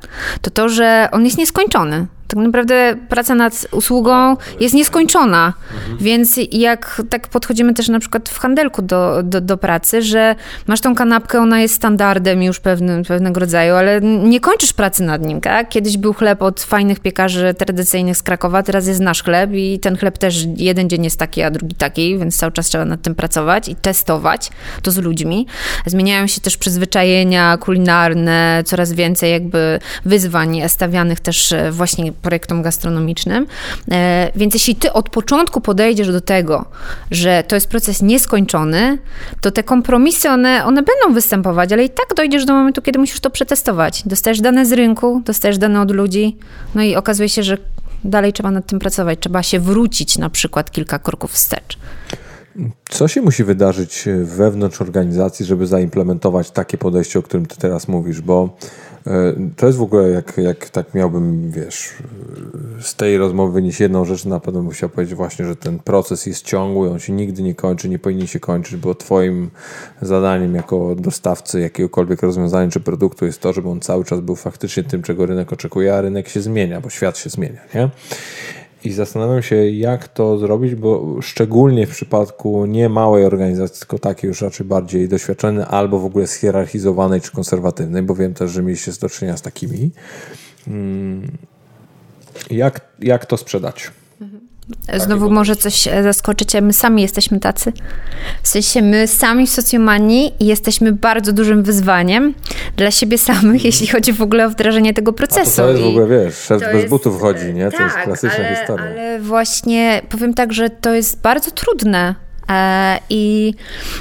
S2: to to, że on jest nieskończony tak naprawdę praca nad usługą jest nieskończona. Mhm. Więc jak tak podchodzimy też na przykład w handelku do, do, do, pracy, że masz tą kanapkę, ona jest standardem już pewnym, pewnego rodzaju, ale nie kończysz pracy nad nim, tak? Kiedyś był chleb od fajnych piekarzy tradycyjnych z Krakowa, teraz jest nasz chleb i ten chleb też jeden dzień jest taki, a drugi taki, więc cały czas trzeba nad tym pracować i testować to z ludźmi. Zmieniają się też przyzwyczajenia kulinarne, coraz więcej jakby wyzwań stawianych też właśnie projektom gastronomicznym. E, więc jeśli ty od początku podejdziesz do tego, że to jest proces nieskończony, to te kompromisy, one, one będą występować, ale i tak dojdziesz do momentu, kiedy musisz to przetestować. Dostajesz dane z rynku, dostajesz dane od ludzi, no i okazuje się, że dalej trzeba nad tym pracować. Trzeba się wrócić na przykład kilka kroków wstecz.
S1: Co się musi wydarzyć wewnątrz organizacji, żeby zaimplementować takie podejście, o którym ty teraz mówisz? Bo to jest w ogóle, jak, jak tak miałbym, wiesz, z tej rozmowy wynieść jedną rzecz, na pewno bym chciał powiedzieć właśnie, że ten proces jest ciągły, on się nigdy nie kończy, nie powinien się kończyć, bo twoim zadaniem jako dostawcy jakiegokolwiek rozwiązania czy produktu jest to, żeby on cały czas był faktycznie tym, czego rynek oczekuje, a rynek się zmienia, bo świat się zmienia, nie? I zastanawiam się, jak to zrobić, bo szczególnie w przypadku nie małej organizacji, tylko takiej już raczej bardziej doświadczonej, albo w ogóle schierarchizowanej czy konserwatywnej, bo wiem też, że mieliście do czynienia z takimi. Mm, jak, jak to sprzedać?
S2: Znowu może coś e, zaskoczycie, my sami jesteśmy tacy. W sensie my sami w socjomanii jesteśmy bardzo dużym wyzwaniem dla siebie samych, jeśli chodzi w ogóle o wdrożenie tego procesu.
S1: A to, jest w ogóle, wiesz, szef bez jest, butów chodzi, nie? To tak, jest klasyczna
S2: ale,
S1: historia.
S2: Ale właśnie powiem tak, że to jest bardzo trudne I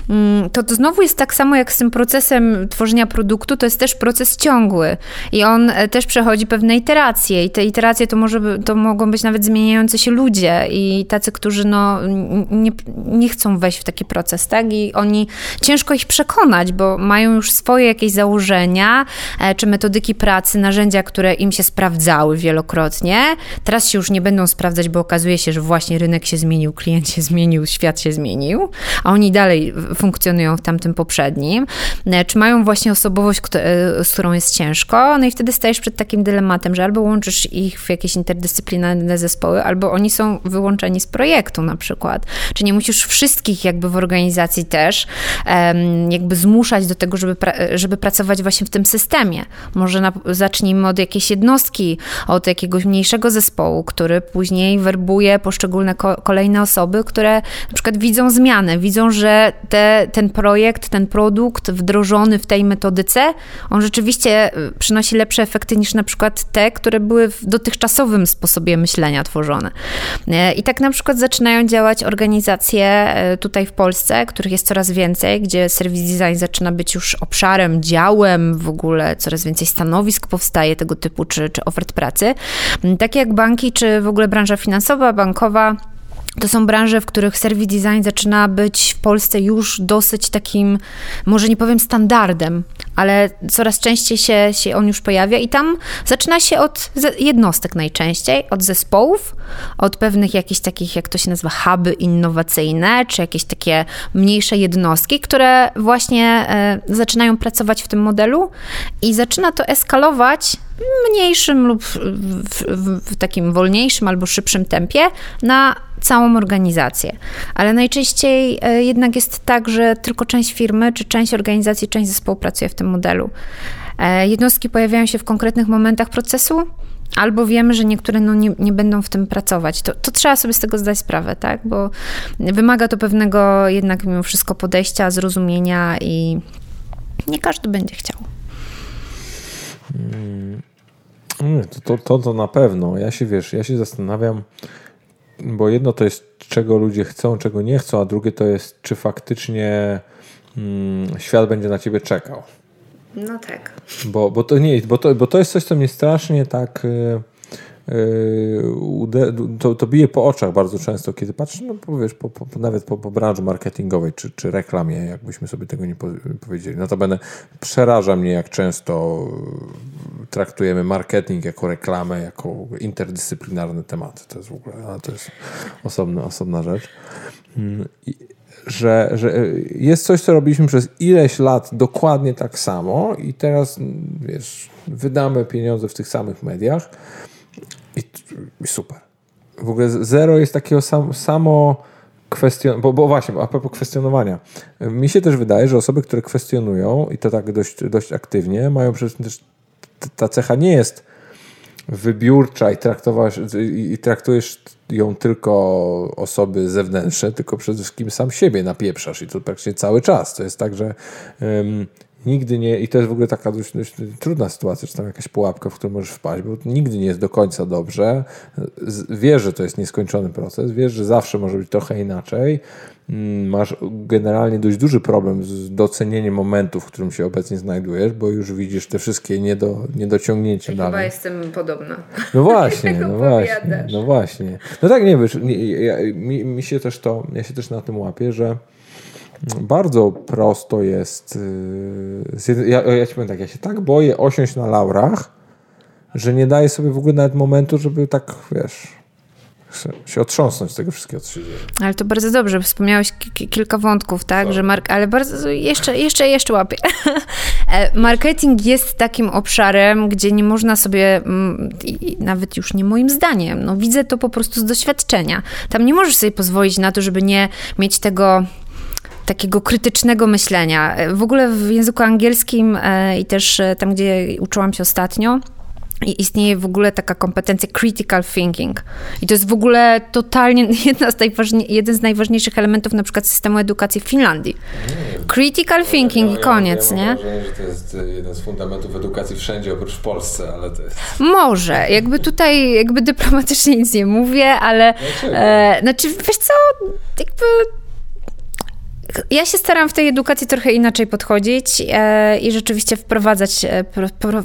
S2: mm, to, to znowu jest tak samo jak z tym procesem tworzenia produktu, to jest też proces ciągły i on e, też przechodzi pewne iteracje i te iteracje to, może, to mogą być nawet zmieniające się ludzie i tacy, którzy no, nie, nie chcą wejść w taki proces, tak? I oni, ciężko ich przekonać, bo mają już swoje jakieś założenia, e, czy metodyki pracy, narzędzia, które im się sprawdzały wielokrotnie. Teraz się już nie będą sprawdzać, bo okazuje się, że właśnie rynek się zmienił, klient się zmienił, świat się zmienił zmienił, a oni dalej funkcjonują w tamtym poprzednim, e, czy mają właśnie osobowość, e, z którą jest ciężko, no i wtedy stajesz przed takim dylematem, że albo łączysz ich w jakieś interdyscyplinarne zespoły, albo oni są wyłączeni z projektu na przykład. Czy nie musisz wszystkich jakby w organizacji też jakby zmuszać do tego, żeby, żeby pracować właśnie w tym systemie. Może zacznijmy od jakiejś jednostki, od jakiegoś mniejszego zespołu, który później werbuje poszczególne ko kolejne osoby, które na przykład widzą zmianę, widzą, że te, ten projekt, ten produkt wdrożony w tej metodyce, on rzeczywiście y, przynosi lepsze efekty niż na przykład te, które były w dotychczasowym sposobie myślenia tworzone. Y, I tak na przykład zaczynają działać organizacje y, tutaj w Polsce, których jest coraz więcej, gdzie serwis design zaczyna być już obszarem, działem w ogóle, coraz więcej stanowisk powstaje tego typu, czy, czy ofert pracy. Takie jak banki, czy w ogóle branża finansowa, bankowa, to są branże, w których serwis design zaczyna być w Polsce już dosyć takim, może nie powiem standardem, ale coraz częściej się, się on już pojawia i tam zaczyna się od jednostek najczęściej, od zespołów, od pewnych jakichś takich, jak to się nazywa, huby innowacyjne, czy jakieś takie mniejsze jednostki, które właśnie e, zaczynają pracować w tym modelu i zaczyna to eskalować mniejszym lub w, w, w, takim wolniejszym albo szybszym tempie na całą organizację. Ale najczęściej e, jednak jest tak, że tylko część firmy, czy część organizacji, część zespołu pracuje w tym modelu. E, jednostki pojawiają się w konkretnych momentach procesu, albo wiemy, że niektóre no, nie, nie będą w tym pracować. To, to trzeba sobie z tego zdać sprawę, tak? Bo wymaga to pewnego jednak mimo wszystko podejścia, zrozumienia i nie każdy będzie chciał.
S1: Hmm. To, to, to, to na pewno. Ja się wiesz, ja się zastanawiam, bo jedno to jest, czego ludzie chcą, czego nie chcą, a drugie to jest, czy faktycznie mm, świat będzie na ciebie czekał.
S2: No tak.
S1: Bo, bo, to nie, bo, to, bo to jest coś, co mnie strasznie tak. Yy, to, to bije po oczach bardzo często, kiedy patrzę, no powiesz, po, po, nawet po, po branży marketingowej czy, czy reklamie, jakbyśmy sobie tego nie powiedzieli. Notabene przeraża mnie, jak często traktujemy marketing jako reklamę, jako interdyscyplinarne tematy. To jest w ogóle, to jest osobna, osobna rzecz. Mm, I, że, że jest coś, co robiliśmy przez ileś lat dokładnie tak samo i teraz, wiesz, wydamy pieniądze w tych samych mediach i, i super. W ogóle zero jest takiego sam, samo kwestion... Bo, bo właśnie, a propos kwestionowania. Mi się też wydaje, że osoby, które kwestionują i to tak dość, dość aktywnie, mają przecież też ta cecha nie jest wybiórcza i, traktowasz, i traktujesz ją tylko osoby zewnętrzne, tylko przede wszystkim sam siebie napieprzasz i to praktycznie cały czas. To jest tak, że nigdy nie, i to jest w ogóle taka dość, dość, trudna sytuacja, czy tam jakaś pułapka, w którą możesz wpaść, bo nigdy nie jest do końca dobrze. Wiesz, że to jest nieskończony proces, wiesz, że zawsze może być trochę inaczej. Mm, masz generalnie dość duży problem z docenieniem momentu, w którym się obecnie znajdujesz, bo już widzisz te wszystkie niedo, niedociągnięcia
S2: ja dalej. Chyba jestem podobna.
S1: No właśnie, [laughs] no właśnie, no właśnie. No tak, nie wiesz, nie, ja, mi, mi się też to, ja się też na tym łapię, że bardzo prosto jest. Y, ja, ja ci powiem tak, ja się tak boję osiąść na laurach, że nie daję sobie w ogóle nawet momentu, żeby tak, wiesz, się otrząsnąć z tego wszystkiego, co się dzieje.
S2: Ale to bardzo dobrze, wspomniałeś kilka wątków, tak, że mark ale bardzo, jeszcze, jeszcze, jeszcze łapię. [laughs] E, marketing jest takim obszarem, gdzie nie można sobie, mm, nawet już nie moim zdaniem, no widzę to po prostu z doświadczenia. Tam nie możesz sobie pozwolić na to, żeby nie mieć tego takiego krytycznego myślenia. W ogóle w języku angielskim e, i też e, tam, gdzie uczyłam się ostatnio, istnieje w ogóle taka kompetencja critical thinking. I to jest w ogóle totalnie [laughs] jedna z jeden z najważniejszych elementów na przykład systemu edukacji w Finlandii. Critical thinking i koniec,
S1: ja,
S2: ja
S1: nie? Wrażenie, że to jest e, jeden z fundamentów edukacji wszędzie oprócz w Polsce, ale to jest...
S2: Może. Jakby tutaj jakby dyplomatycznie nic nie mówię, ale... E, znaczy, wiesz co, jakby ja się staram w tej edukacji trochę inaczej podchodzić e, i rzeczywiście wprowadzać, e,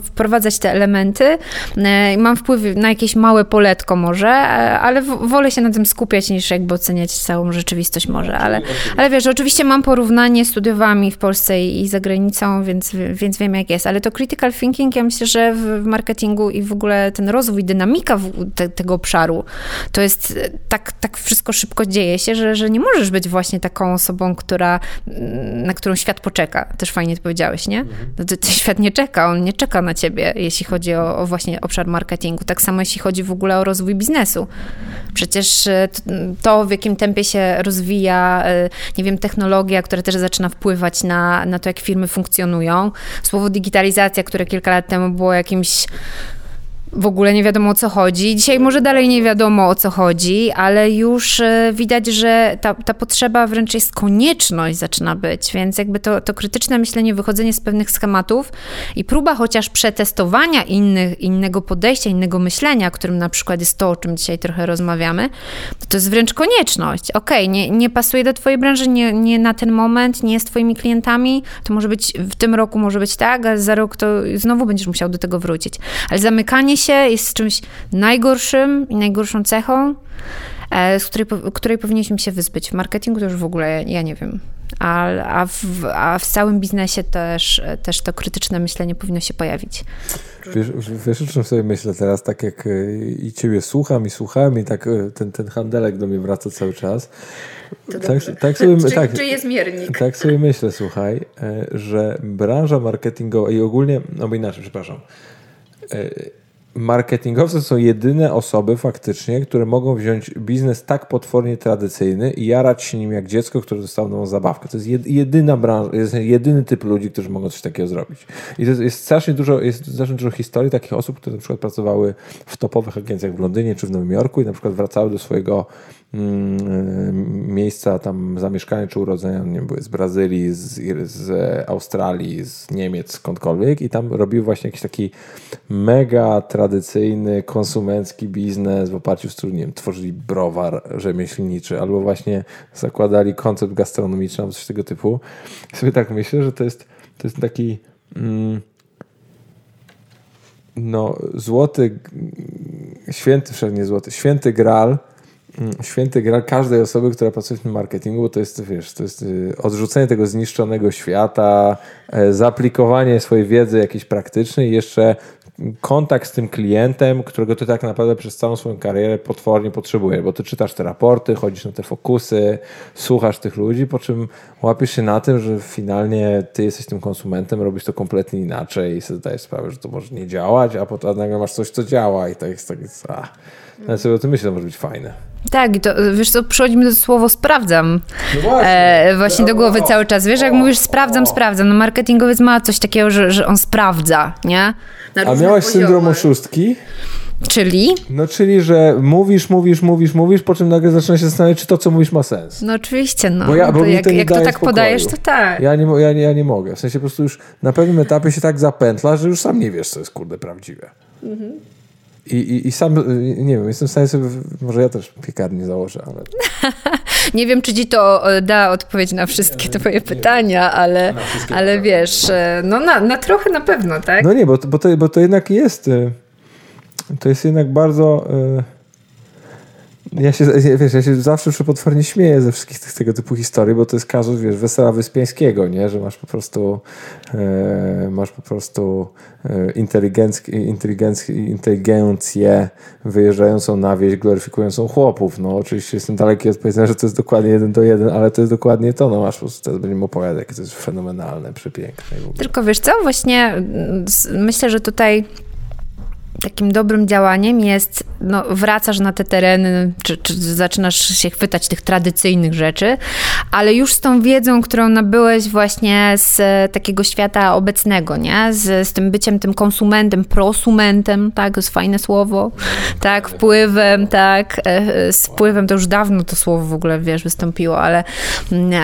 S2: wprowadzać te elementy. E, mam wpływ na jakieś małe poletko może, ale wolę się na tym skupiać niż jakby oceniać całą rzeczywistość może, ale, ale wiesz, oczywiście mam porównanie, studiowałam w Polsce i za granicą, więc, więc wiem jak jest, ale to critical thinking, ja myślę, że w marketingu i w ogóle ten rozwój, dynamika te, tego obszaru, to jest tak, tak wszystko szybko dzieje się, że, że nie możesz być właśnie taką osobą, która która, mm, na którą świat poczeka. Też fajnie to powiedziałeś, nie? Mhm. No to, to świat nie czeka, on nie czeka na ciebie, jeśli chodzi o, o, właśnie obszar marketingu. Tak samo jeśli chodzi w ogóle o rozwój biznesu. Przecież e, to, w jakim tempie się rozwija, e, nie wiem, technologia, która też zaczyna wpływać na, na to, jak firmy funkcjonują. Słowo digitalizacja, które kilka lat temu było jakimś w ogóle nie wiadomo o co chodzi. Dzisiaj może dalej nie wiadomo o co chodzi, ale już e, widać, że ta, ta potrzeba wręcz jest konieczność zaczyna być, więc jakby to, to krytyczne myślenie, wychodzenie z pewnych schematów i próba chociaż przetestowania innych, innego podejścia, innego myślenia, którym na przykład jest to, o czym dzisiaj trochę rozmawiamy, to jest wręcz konieczność. Okej, okay, nie, nie pasuje do twojej branży, nie, nie na ten moment, nie z twoimi klientami, to może być w tym roku może być tak, a za rok to znowu będziesz musiał do tego wrócić. Ale zamykanie się jest czymś najgorszym i najgorszą cechą, e, z której, której powinniśmy się wyzbyć. W marketingu to już w ogóle ja nie wiem. A, a, w, a w całym biznesie też, też to krytyczne myślenie powinno się pojawić.
S1: Wiesz, wiesz o czym sobie myślę teraz, tak jak e, i ciebie słucham i słucham i tak e, ten, ten handelek do mnie wraca cały czas.
S2: tak, tak sobie, czy, tak, czy jest miernik?
S1: Tak sobie myślę, słuchaj, że branża marketingowa i ogólnie, no bo inaczej, przepraszam, marketingowcy są jedyne osoby faktycznie, które mogą wziąć biznes tak potwornie tradycyjny i jarać się nim jak dziecko, które dostało nową zabawkę. To jest jedyna branża, jest jedyny typ ludzi, którzy mogą coś takiego zrobić. I to jest strasznie dużo, jest strasznie dużo historii takich osób, które na przykład pracowały w topowych agencjach w Londynie czy w Nowym Jorku i na przykład wracały do swojego miejsca tam zamieszkania czy urodzenia, nie były z Brazylii, z, z Australii, z Niemiec, skądkolwiek i tam robił właśnie jakiś taki mega tradycyjny, konsumencki biznes w oparciu z trudniem. Tworzyli browar rzemieślniczy albo właśnie zakładali koncept gastronomiczny albo coś tego typu. I sobie tak myślę, że to jest, to jest taki mm, no, złoty, święty, wszędzie złoty, święty gral, mm, święty gral każdej osoby, która pracuje w tym marketingu, bo to jest, wiesz, to jest y, odrzucenie tego zniszczonego świata, e, zaaplikowanie swojej wiedzy jakiejś praktycznej jeszcze kontakt z tym klientem, którego ty tak naprawdę przez całą swoją karierę potwornie potrzebujesz, bo ty czytasz te raporty, chodzisz na te fokusy, słuchasz tych ludzi, po czym łapiesz się na tym, że finalnie ty jesteś tym konsumentem, robisz to kompletnie inaczej i sobie zdajesz sprawę, że to może nie działać, a potem nagle masz coś, co działa i tak jest tak, jest, a. Ja sobie o tym myślę, to może być fajne.
S2: Tak, i to wiesz co, przychodzi mi to słowo sprawdzam. No właśnie. E, właśnie do głowy cały czas. Wiesz, jak mówisz sprawdzam, sprawdzam, no marketingowiec ma coś takiego, że, że on sprawdza, nie?
S1: A miałaś poziomach. syndrom oszustki?
S2: Czyli?
S1: No, czyli, że mówisz, mówisz, mówisz, mówisz, po czym nagle zaczyna się zastanawiać, czy to, co mówisz, ma sens.
S2: No oczywiście, no. Bo ja, bo to jak, to, jak to tak spokoju. podajesz, to tak.
S1: Ja nie, ja, nie, ja nie mogę. W sensie po prostu już na pewnym etapie się tak zapętla, że już sam nie wiesz, co jest kurde prawdziwe. Mhm. I, i, I sam, nie wiem, jestem w stanie sobie, może ja też piekarnię założę, ale... [laughs]
S2: nie wiem, czy ci to e, da odpowiedź na wszystkie nie, twoje nie, pytania, ale, ale wiesz, e, no na, na trochę na pewno, tak?
S1: No nie, bo, bo, to, bo to jednak jest, e, to jest jednak bardzo ja się, wiesz, ja się zawsze przepotwornie śmieję ze wszystkich tych, tego typu historii, bo to jest kazus, wiesz, Wesela Wyspiańskiego, nie? Że masz po prostu e, masz po prostu e, inteligencję wyjeżdżającą na wieś, gloryfikującą chłopów. No oczywiście jestem daleki od powiedzenia, że to jest dokładnie jeden do jeden, ale to jest dokładnie to. No masz po prostu, teraz będziemy opowiadać, jakie to jest fenomenalne, przepiękne.
S2: Tylko wiesz co, właśnie mm, myślę, że tutaj takim dobrym działaniem jest, no, wracasz na te tereny, czy, czy, zaczynasz się chwytać tych tradycyjnych rzeczy, ale już z tą wiedzą, którą nabyłeś właśnie z takiego świata obecnego, nie? Z, z tym byciem tym konsumentem, prosumentem, tak, to jest fajne słowo, tak, wpływem, tak, e, z wpływem to już dawno to słowo w ogóle, wiesz, wystąpiło, ale,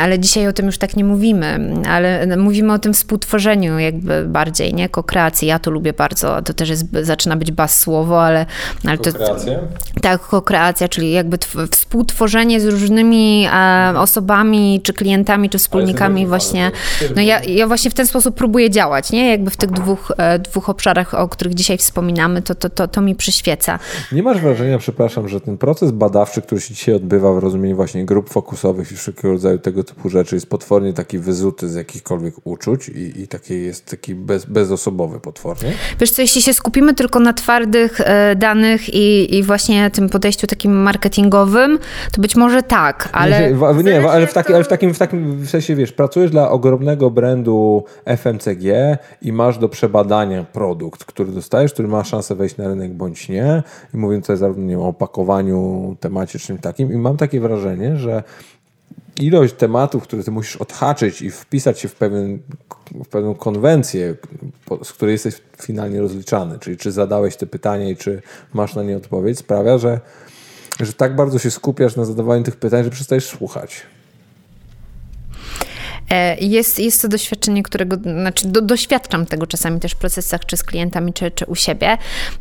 S2: ale dzisiaj o tym już tak nie mówimy, ale mówimy o tym współtworzeniu jakby bardziej, nie, ko-kreacji, ja to lubię bardzo, to też jest, zaczyna być bas słowo, ale... ale
S1: to,
S2: tak, kokreacja, czyli jakby współtworzenie z różnymi e, osobami, czy klientami, czy wspólnikami właśnie. No ja, ja właśnie w ten sposób próbuję działać, nie? Jakby w tych dwóch, e, dwóch obszarach, o których dzisiaj wspominamy, to, to, to, to mi przyświeca.
S1: Nie masz wrażenia, przepraszam, że ten proces badawczy, który się dzisiaj odbywa w rozumieniu właśnie grup fokusowych i wszelkiego rodzaju tego typu rzeczy jest potwornie taki wyzuty z jakichkolwiek uczuć i, i taki jest taki bez, bezosobowy potwornie?
S2: Wiesz co, jeśli się skupimy tylko na twardych e, danych i, i właśnie tym podejściu takim marketingowym, to być może tak, ale...
S1: Nie, nie ale, w taki, ale w, takim, w takim sensie, wiesz, pracujesz dla ogromnego brandu FMCG i masz do przebadania produkt, który dostajesz, który ma szansę wejść na rynek bądź nie i mówię tutaj zarówno nie wiem, o opakowaniu, temacie czymś takim i mam takie wrażenie, że ilość tematów, które ty musisz odhaczyć i wpisać się w, pewien, w pewną konwencję, z której jesteś finalnie rozliczany, czyli czy zadałeś te pytania i czy masz na nie odpowiedź, sprawia, że, że tak bardzo się skupiasz na zadawaniu tych pytań, że przestajesz słuchać.
S2: E, jest, jest to doświadczenie, którego, znaczy do, doświadczam tego czasami też w procesach, czy z klientami, czy, czy u siebie.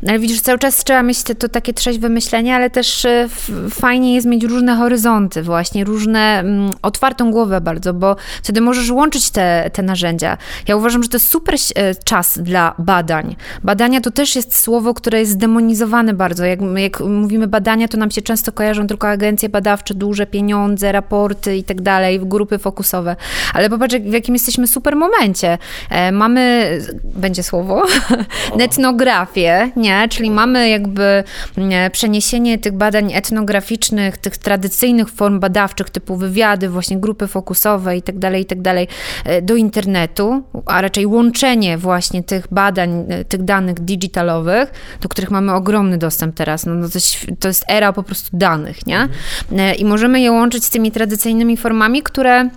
S2: Ale widzisz, cały czas trzeba mieć to, to takie trzeźwe myślenie, ale też e, fajnie jest mieć różne horyzonty właśnie, różne, mm, otwartą głowę bardzo, bo wtedy możesz łączyć te, te narzędzia. Ja uważam, że to jest super e, czas dla badań. Badania to też jest słowo, które jest zdemonizowane bardzo. Jak, jak mówimy badania, to nam się często kojarzą tylko agencje badawcze, duże pieniądze, raporty i tak dalej, grupy fokusowe ale popatrz, w jakim jesteśmy super momencie. E, mamy, będzie słowo, [laughs] etnografię, nie? Czyli mamy jakby mm, przeniesienie tych badań etnograficznych, tych tradycyjnych form badawczych, typu wywiady, właśnie grupy fokusowe i tak dalej, i tak dalej, e, do internetu, a raczej łączenie właśnie tych badań, e, tych danych digitalowych, do których mamy ogromny dostęp teraz. No, no to, to jest era po prostu danych, nie? I możemy je łączyć z tymi tradycyjnymi formami, które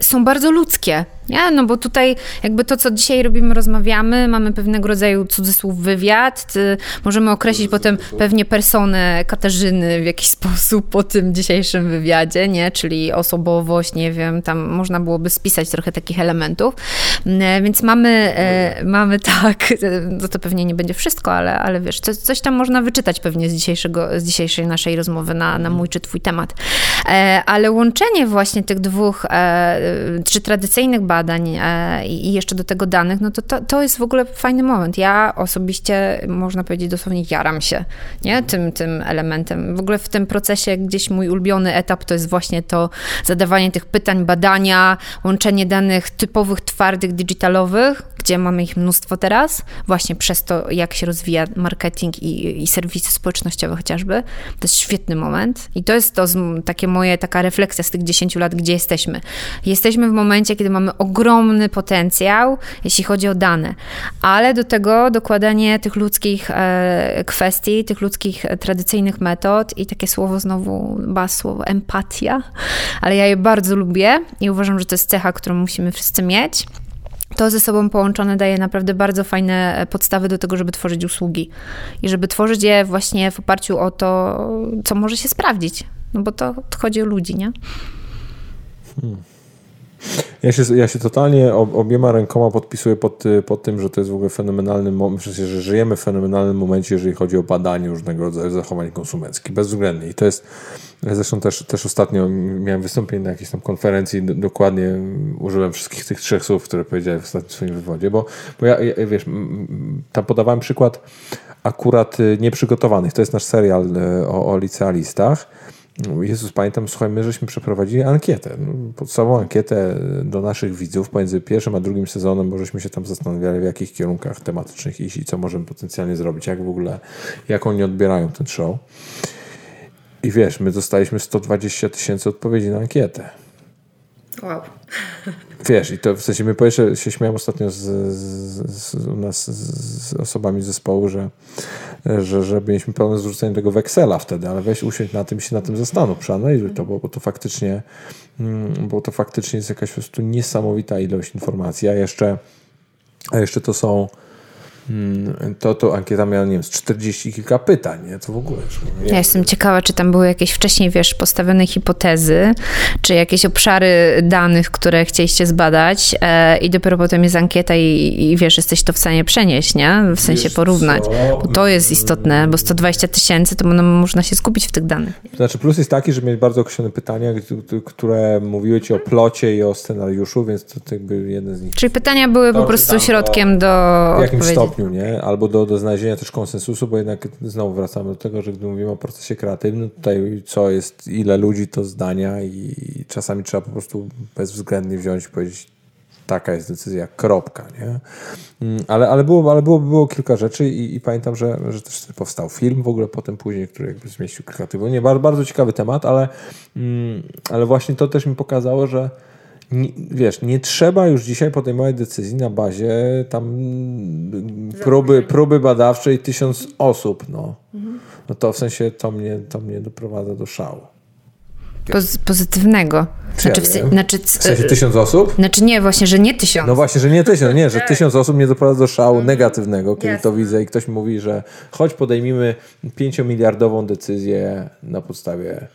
S2: są bardzo ludzkie. Nie? No bo tutaj jakby to, co dzisiaj robimy, rozmawiamy, mamy pewnego rodzaju cudzysłów wywiad, możemy określić potem pewnie personę Katarzyny w jakiś [laughs] sposób po tym dzisiejszym wywiadzie, nie? Czyli osobowość, nie wiem, tam można byłoby spisać trochę takich elementów. E, więc mamy, e, mamy tak, [laughs] no to pewnie nie będzie wszystko, ale, ale wiesz, coś, coś tam można wyczytać pewnie z, dzisiejszego, z dzisiejszej naszej rozmowy na, na mój czy twój temat. E, ale łączenie właśnie tych dwóch, czy tradycyjnych badań, badań e, i jeszcze do tego danych, no to, to, to jest w ogóle fajny moment. Ja osobiście, można powiedzieć dosłownie, jaram się nie? Tym, tym elementem. W ogóle w tym procesie gdzieś mój ulubiony etap to jest właśnie to zadawanie tych pytań, badania, łączenie danych typowych, twardych, digitalowych, gdzie mamy ich mnóstwo teraz, właśnie przez to, jak się rozwija marketing i, i serwisy społecznościowe chociażby. To jest świetny moment i to jest to takie moje, taka refleksja z tych 10 lat, gdzie jesteśmy. Jesteśmy w momencie, kiedy mamy ogromny potencjał, jeśli chodzi o dane, ale do tego dokładanie tych ludzkich e, kwestii, tych ludzkich e, tradycyjnych metod i takie słowo znowu, bas słowo empatia, ale ja je bardzo lubię i uważam, że to jest cecha, którą musimy wszyscy mieć to ze sobą połączone daje naprawdę bardzo fajne e, podstawy do tego, żeby tworzyć usługi i żeby tworzyć je właśnie w oparciu o to, co może się sprawdzić. No bo to chodzi o ludzi, nie?
S1: Hmm. Ja się, ja się totalnie obiema rękoma podpisuję pod, pod tym, że to jest w ogóle fenomenalny moment, że żyjemy w fenomenalnym momencie, jeżeli chodzi o badanie różnego rodzaju zachowań konsumenckich, bezwzględnie. I to jest, zresztą też, też ostatnio miałem wystąpienie na jakiejś tam konferencji, dokładnie użyłem wszystkich tych trzech słów, które powiedziałem w ostatnim swoim wywodzie, bo, bo ja, ja wiesz, tam podawałem przykład akurat y, nieprzygotowanych. To jest nasz serial y, o, o licealistach Jezus, pamiętam, słuchaj, my żeśmy przeprowadzili ankietę, no, podstawową ankietę do naszych widzów pomiędzy pierwszym a drugim sezonem, bo żeśmy się tam zastanawiali, w jakich kierunkach tematycznych iść i co możemy potencjalnie zrobić, jak w ogóle, jak oni odbierają ten show. I wiesz, my dostaliśmy 120 tysięcy odpowiedzi na ankietę.
S2: Wow.
S1: Wiesz, i to w sensie my jeszcze się śmiałem ostatnio z, z, z, u nas z osobami z zespołu, że, że, że mieliśmy pełne zrzucenie tego weksela wtedy, ale weź usiądź na tym i się na tym zastanów, przeanalizuj to, bo, bo to faktycznie mm, bo to faktycznie jest jakaś po prostu niesamowita ilość informacji, a jeszcze, a jeszcze to są to, to ankieta miała, nie wiem, z 40 kilka pytań, nie? To w ogóle.
S2: Ja jestem ciekawa, czy tam były jakieś wcześniej, wiesz, postawione hipotezy, czy jakieś obszary danych, które chcieliście zbadać e, i dopiero potem jest ankieta i, i, wiesz, jesteś to w stanie przenieść, nie? W sensie wiesz porównać. Co? Bo to jest istotne, bo 120 tysięcy, to można się skupić w tych danych.
S1: Znaczy plus jest taki, że mieć bardzo określone pytania, które mówiły ci o plocie i o scenariuszu, więc to jakby jeden z nich.
S2: Czyli pytania były po prostu środkiem do
S1: w jakimś stopniu stopniu, nie? Albo do, do znalezienia też konsensusu, bo jednak znowu wracamy do tego, że gdy mówimy o procesie kreatywnym, tutaj co jest, ile ludzi, to zdania i czasami trzeba po prostu bezwzględnie wziąć i powiedzieć taka jest decyzja, kropka, nie? Mm, ale, ale, było, ale było, było kilka rzeczy i, i pamiętam, że, że też powstał film w ogóle potem później, który jakby zmieścił kilka tygodni. Bardzo, bardzo ciekawy temat, ale, mm, ale właśnie to też mi pokazało, że wiesz, nie trzeba już dzisiaj podejmować decyzji na bazie tam próby, próby badawczej tysiąc osób, no. Mhm. No to w sensie to mnie, to mnie doprowadza do szału.
S2: Poz pozytywnego. Znaczy, w,
S1: znaczy, w sensie tysiąc osób?
S2: Znaczy nie, właśnie, że nie tysiąc.
S1: No właśnie, że nie tysiąc, nie, że tak. tysiąc osób mnie doprowadza do szału mhm. negatywnego, kiedy Jasne. to widzę i ktoś mówi, że choć podejmijmy pięciomiliardową decyzję na podstawie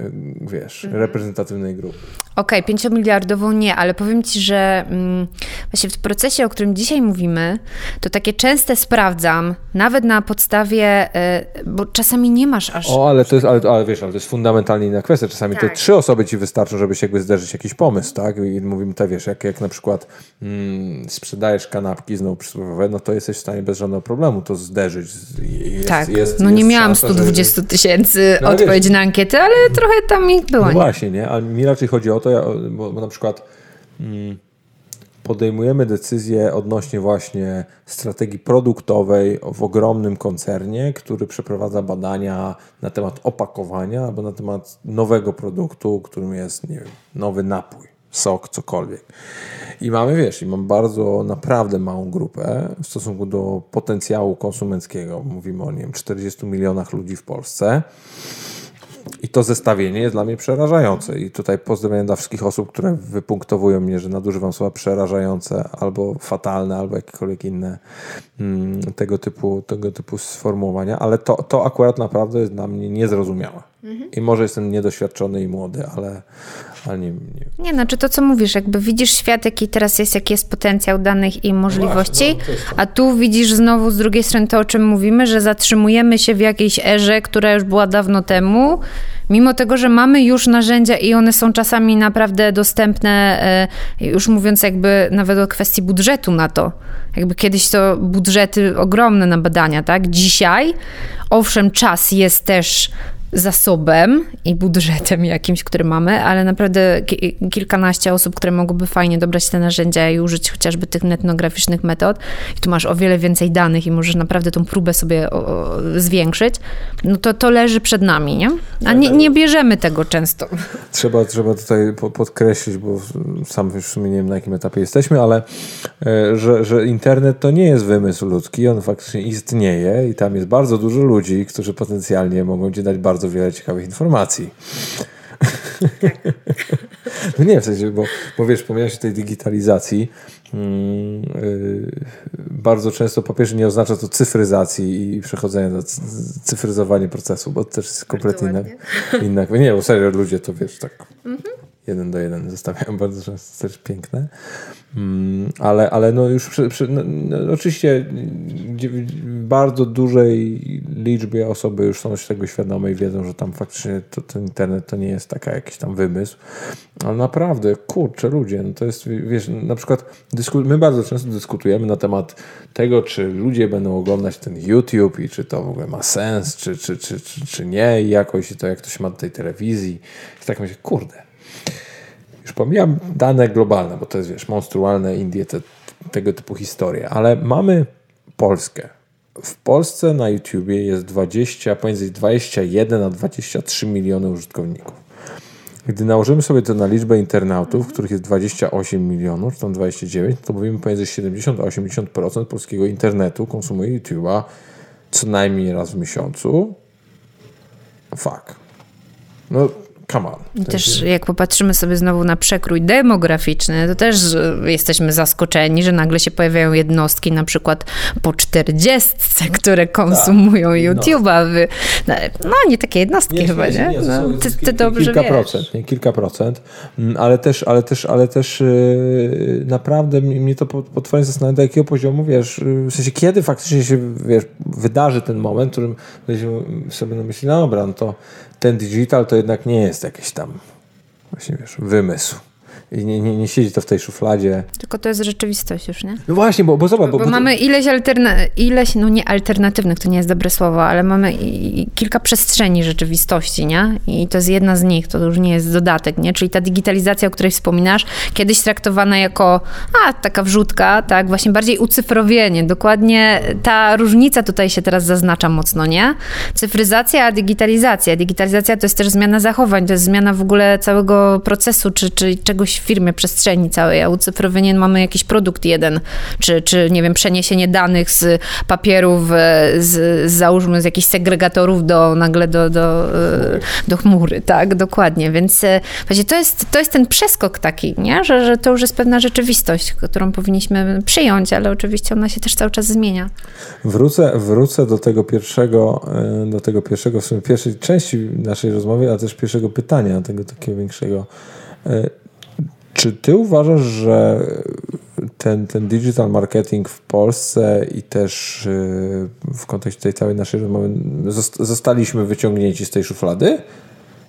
S1: Y, wiesz, mhm. reprezentatywnej grupy.
S2: Okej, okay, pięciomiliardową nie, ale powiem Ci, że mm, właśnie w procesie, o którym dzisiaj mówimy, to takie częste sprawdzam, nawet na podstawie, y, bo czasami nie masz aż...
S1: O, ale to jest, ale, ale wiesz, ale to jest fundamentalnie inna kwestia. Czasami tak. te trzy osoby Ci wystarczą, żeby się jakby zderzyć jakiś pomysł, tak? I mówimy, to wiesz, jak, jak na przykład mm, sprzedajesz kanapki znowu przysłowiowe, no to jesteś w stanie bez żadnego problemu to zderzyć.
S2: Jest, tak, jest, no nie miałam 120 tysięcy no, odpowiedzi na ankietę, ale trochę tam ich było.
S1: No nie? właśnie, nie? Ale mi raczej chodzi o to, bo, bo na przykład mm, podejmujemy decyzję odnośnie właśnie strategii produktowej w ogromnym koncernie, który przeprowadza badania na temat opakowania albo na temat nowego produktu, którym jest, nie wiem, nowy napój sok, cokolwiek. I mamy, wiesz, i mam bardzo, naprawdę małą grupę w stosunku do potencjału konsumenckiego. Mówimy o, nie wiem, 40 milionach ludzi w Polsce. I to zestawienie jest dla mnie przerażające i tutaj pozdrawiam dla wszystkich osób, które wypunktowują mnie, że nadużywam słowa przerażające albo fatalne, albo jakiekolwiek inne mm, tego, typu, tego typu sformułowania, ale to, to akurat naprawdę jest dla mnie niezrozumiałe. Mhm. I może jestem niedoświadczony i młody, ale, ale nie,
S2: nie. Nie, znaczy to, co mówisz, jakby widzisz świat, jaki teraz jest, jaki jest potencjał danych i możliwości, no, a tu widzisz znowu z drugiej strony to, o czym mówimy, że zatrzymujemy się w jakiejś erze, która już była dawno temu, mimo tego, że mamy już narzędzia i one są czasami naprawdę dostępne, e, już mówiąc jakby nawet o kwestii budżetu na to. Jakby kiedyś to budżety ogromne na badania, tak? Dzisiaj, owszem, czas jest też zasobem i budżetem jakimś, który mamy, ale naprawdę kilkanaście osób, które mogłyby fajnie dobrać te narzędzia i użyć chociażby tych etnograficznych metod i tu masz o wiele więcej danych i możesz naprawdę tą próbę sobie zwiększyć, no to to leży przed nami, nie? A nie, nie bierzemy tego często.
S1: Trzeba, trzeba tutaj podkreślić, bo sam już w sumie nie wiem na jakim etapie jesteśmy, ale e, że, że internet to nie jest wymysł ludzki, on faktycznie istnieje i tam jest bardzo dużo ludzi, którzy potencjalnie mogą ci dać bardzo bardzo wiele ciekawych informacji. no nie, w sensie, bo, bo wiesz, wspomniałeś o tej digitalizacji. Yy, bardzo często po pierwsze nie oznacza to cyfryzacji i przechodzenia do cyfryzowania procesu, bo to też jest kompletnie inna, inna. Nie, bo serio ludzie to wiesz, tak. Mhm jeden do jeden [laughs] zostawiają bardzo często też piękne. Mm, ale, ale no już przy, przy, no, no, oczywiście w bardzo dużej liczbie osoby już są tego świadome i wiedzą, że tam faktycznie to, ten internet to nie jest taka jakiś tam wymysł. Ale naprawdę, kurczę ludzie, no to jest, wiesz, na przykład dysku, my bardzo często dyskutujemy na temat tego, czy ludzie będą oglądać ten YouTube i czy to w ogóle ma sens, czy, czy, czy, czy, czy nie i jakoś to jak ktoś ma do tej telewizji. I tak myślę, kurde, już pomijam dane globalne, bo to jest, wiesz, monstrualne Indie, te, tego typu historie, ale mamy Polskę. W Polsce na YouTubie jest 20, pomiędzy 21 a 23 miliony użytkowników. Gdy nałożymy sobie to na liczbę internautów, których jest 28 milionów, czy tam 29, to mówimy pomiędzy 70 a 80% polskiego internetu konsumuje YouTube'a co najmniej raz w miesiącu. Fuck. No, Come on.
S2: Też jak popatrzymy sobie znowu na przekrój demograficzny, to też jesteśmy zaskoczeni, że nagle się pojawiają jednostki na przykład po czterdziestce, które konsumują tak, YouTube'a. No, no, nie takie jednostki nie, chyba, nie? nie no, ty, ty dobrze
S1: kilka
S2: wiesz.
S1: procent, nie, kilka procent, mm, ale też, ale też, ale też yy, naprawdę mnie to po, po twoim zastanawia, do jakiego poziomu, wiesz, yy, w sensie kiedy faktycznie się, wiesz, wydarzy ten moment, w którym sobie myśleli, no dobra, no to ten digital to jednak nie jest jakiś tam właśnie wiesz, wymysł. I nie, nie, nie siedzi to w tej szufladzie.
S2: Tylko to jest rzeczywistość już, nie?
S1: No właśnie, bo, bo zobacz.
S2: Bo, bo, bo mamy ileś, alterna ileś, no nie alternatywnych, to nie jest dobre słowo, ale mamy i, i kilka przestrzeni rzeczywistości, nie? I to jest jedna z nich, to już nie jest dodatek, nie? Czyli ta digitalizacja, o której wspominasz, kiedyś traktowana jako, a, taka wrzutka, tak? Właśnie bardziej ucyfrowienie. Dokładnie ta różnica tutaj się teraz zaznacza mocno, nie? Cyfryzacja, a digitalizacja. Digitalizacja to jest też zmiana zachowań, to jest zmiana w ogóle całego procesu, czy, czy czegoś w firmie przestrzeni całej, a ucyfrowienie mamy jakiś produkt jeden, czy, czy nie wiem, przeniesienie danych z papierów, z, z załóżmy z jakichś segregatorów do nagle do, do, do chmury, tak, dokładnie, więc e, to jest, to jest ten przeskok taki, nie? Że, że to już jest pewna rzeczywistość, którą powinniśmy przyjąć, ale oczywiście ona się też cały czas zmienia.
S1: Wrócę, wrócę do tego pierwszego, e, do tego pierwszego, w sumie pierwszej części naszej rozmowy, a też pierwszego pytania, tego takiego większego. Czy ty uważasz, że ten, ten digital marketing w Polsce i też y, w kontekście tej całej naszej rozmowy zostaliśmy wyciągnięci z tej szuflady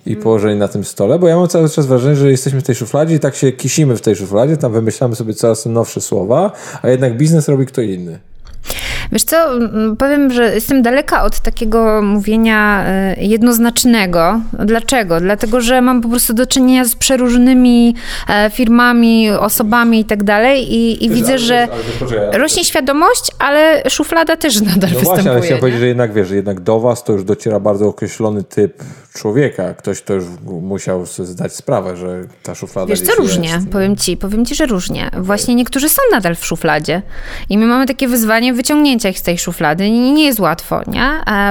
S1: i mm. położeni na tym stole? Bo ja mam cały czas wrażenie, że jesteśmy w tej szufladzie i tak się kisimy w tej szufladzie, tam wymyślamy sobie coraz nowsze słowa, a jednak biznes robi kto inny.
S2: Wiesz co, powiem, że jestem daleka od takiego mówienia e, jednoznacznego. Dlaczego? Dlatego, że mam po prostu do czynienia z przeróżnymi e, firmami, osobami i tak dalej i, i widzę, że rośnie świadomość, ale szuflada też nadal no występuje. Właśnie, ale
S1: chciałem powiedzieć, że jednak wiesz, że jednak do was to już dociera bardzo określony typ człowieka. Ktoś to już musiał zdać sprawę, że ta szuflada
S2: Wiesz co, różnie. Jest. Powiem ci, powiem ci, że różnie. Właśnie niektórzy są nadal w szufladzie i my mamy takie wyzwanie wyciągnięcia ich z tej szuflady nie, jest łatwo, nie?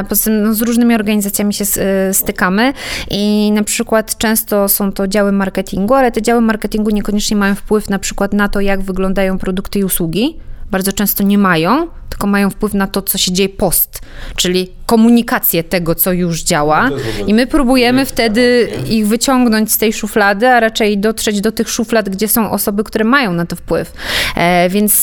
S2: Poza tym no, z różnymi organizacjami się stykamy i na przykład często są to działy marketingu, ale te działy marketingu niekoniecznie mają wpływ na przykład na to, jak wyglądają produkty i usługi. Bardzo często nie mają, tylko mają wpływ na to, co się dzieje post, czyli komunikację tego, co już działa. I my próbujemy wtedy ich wyciągnąć z tej szuflady, a raczej dotrzeć do tych szuflad, gdzie są osoby, które mają na to wpływ. E, więc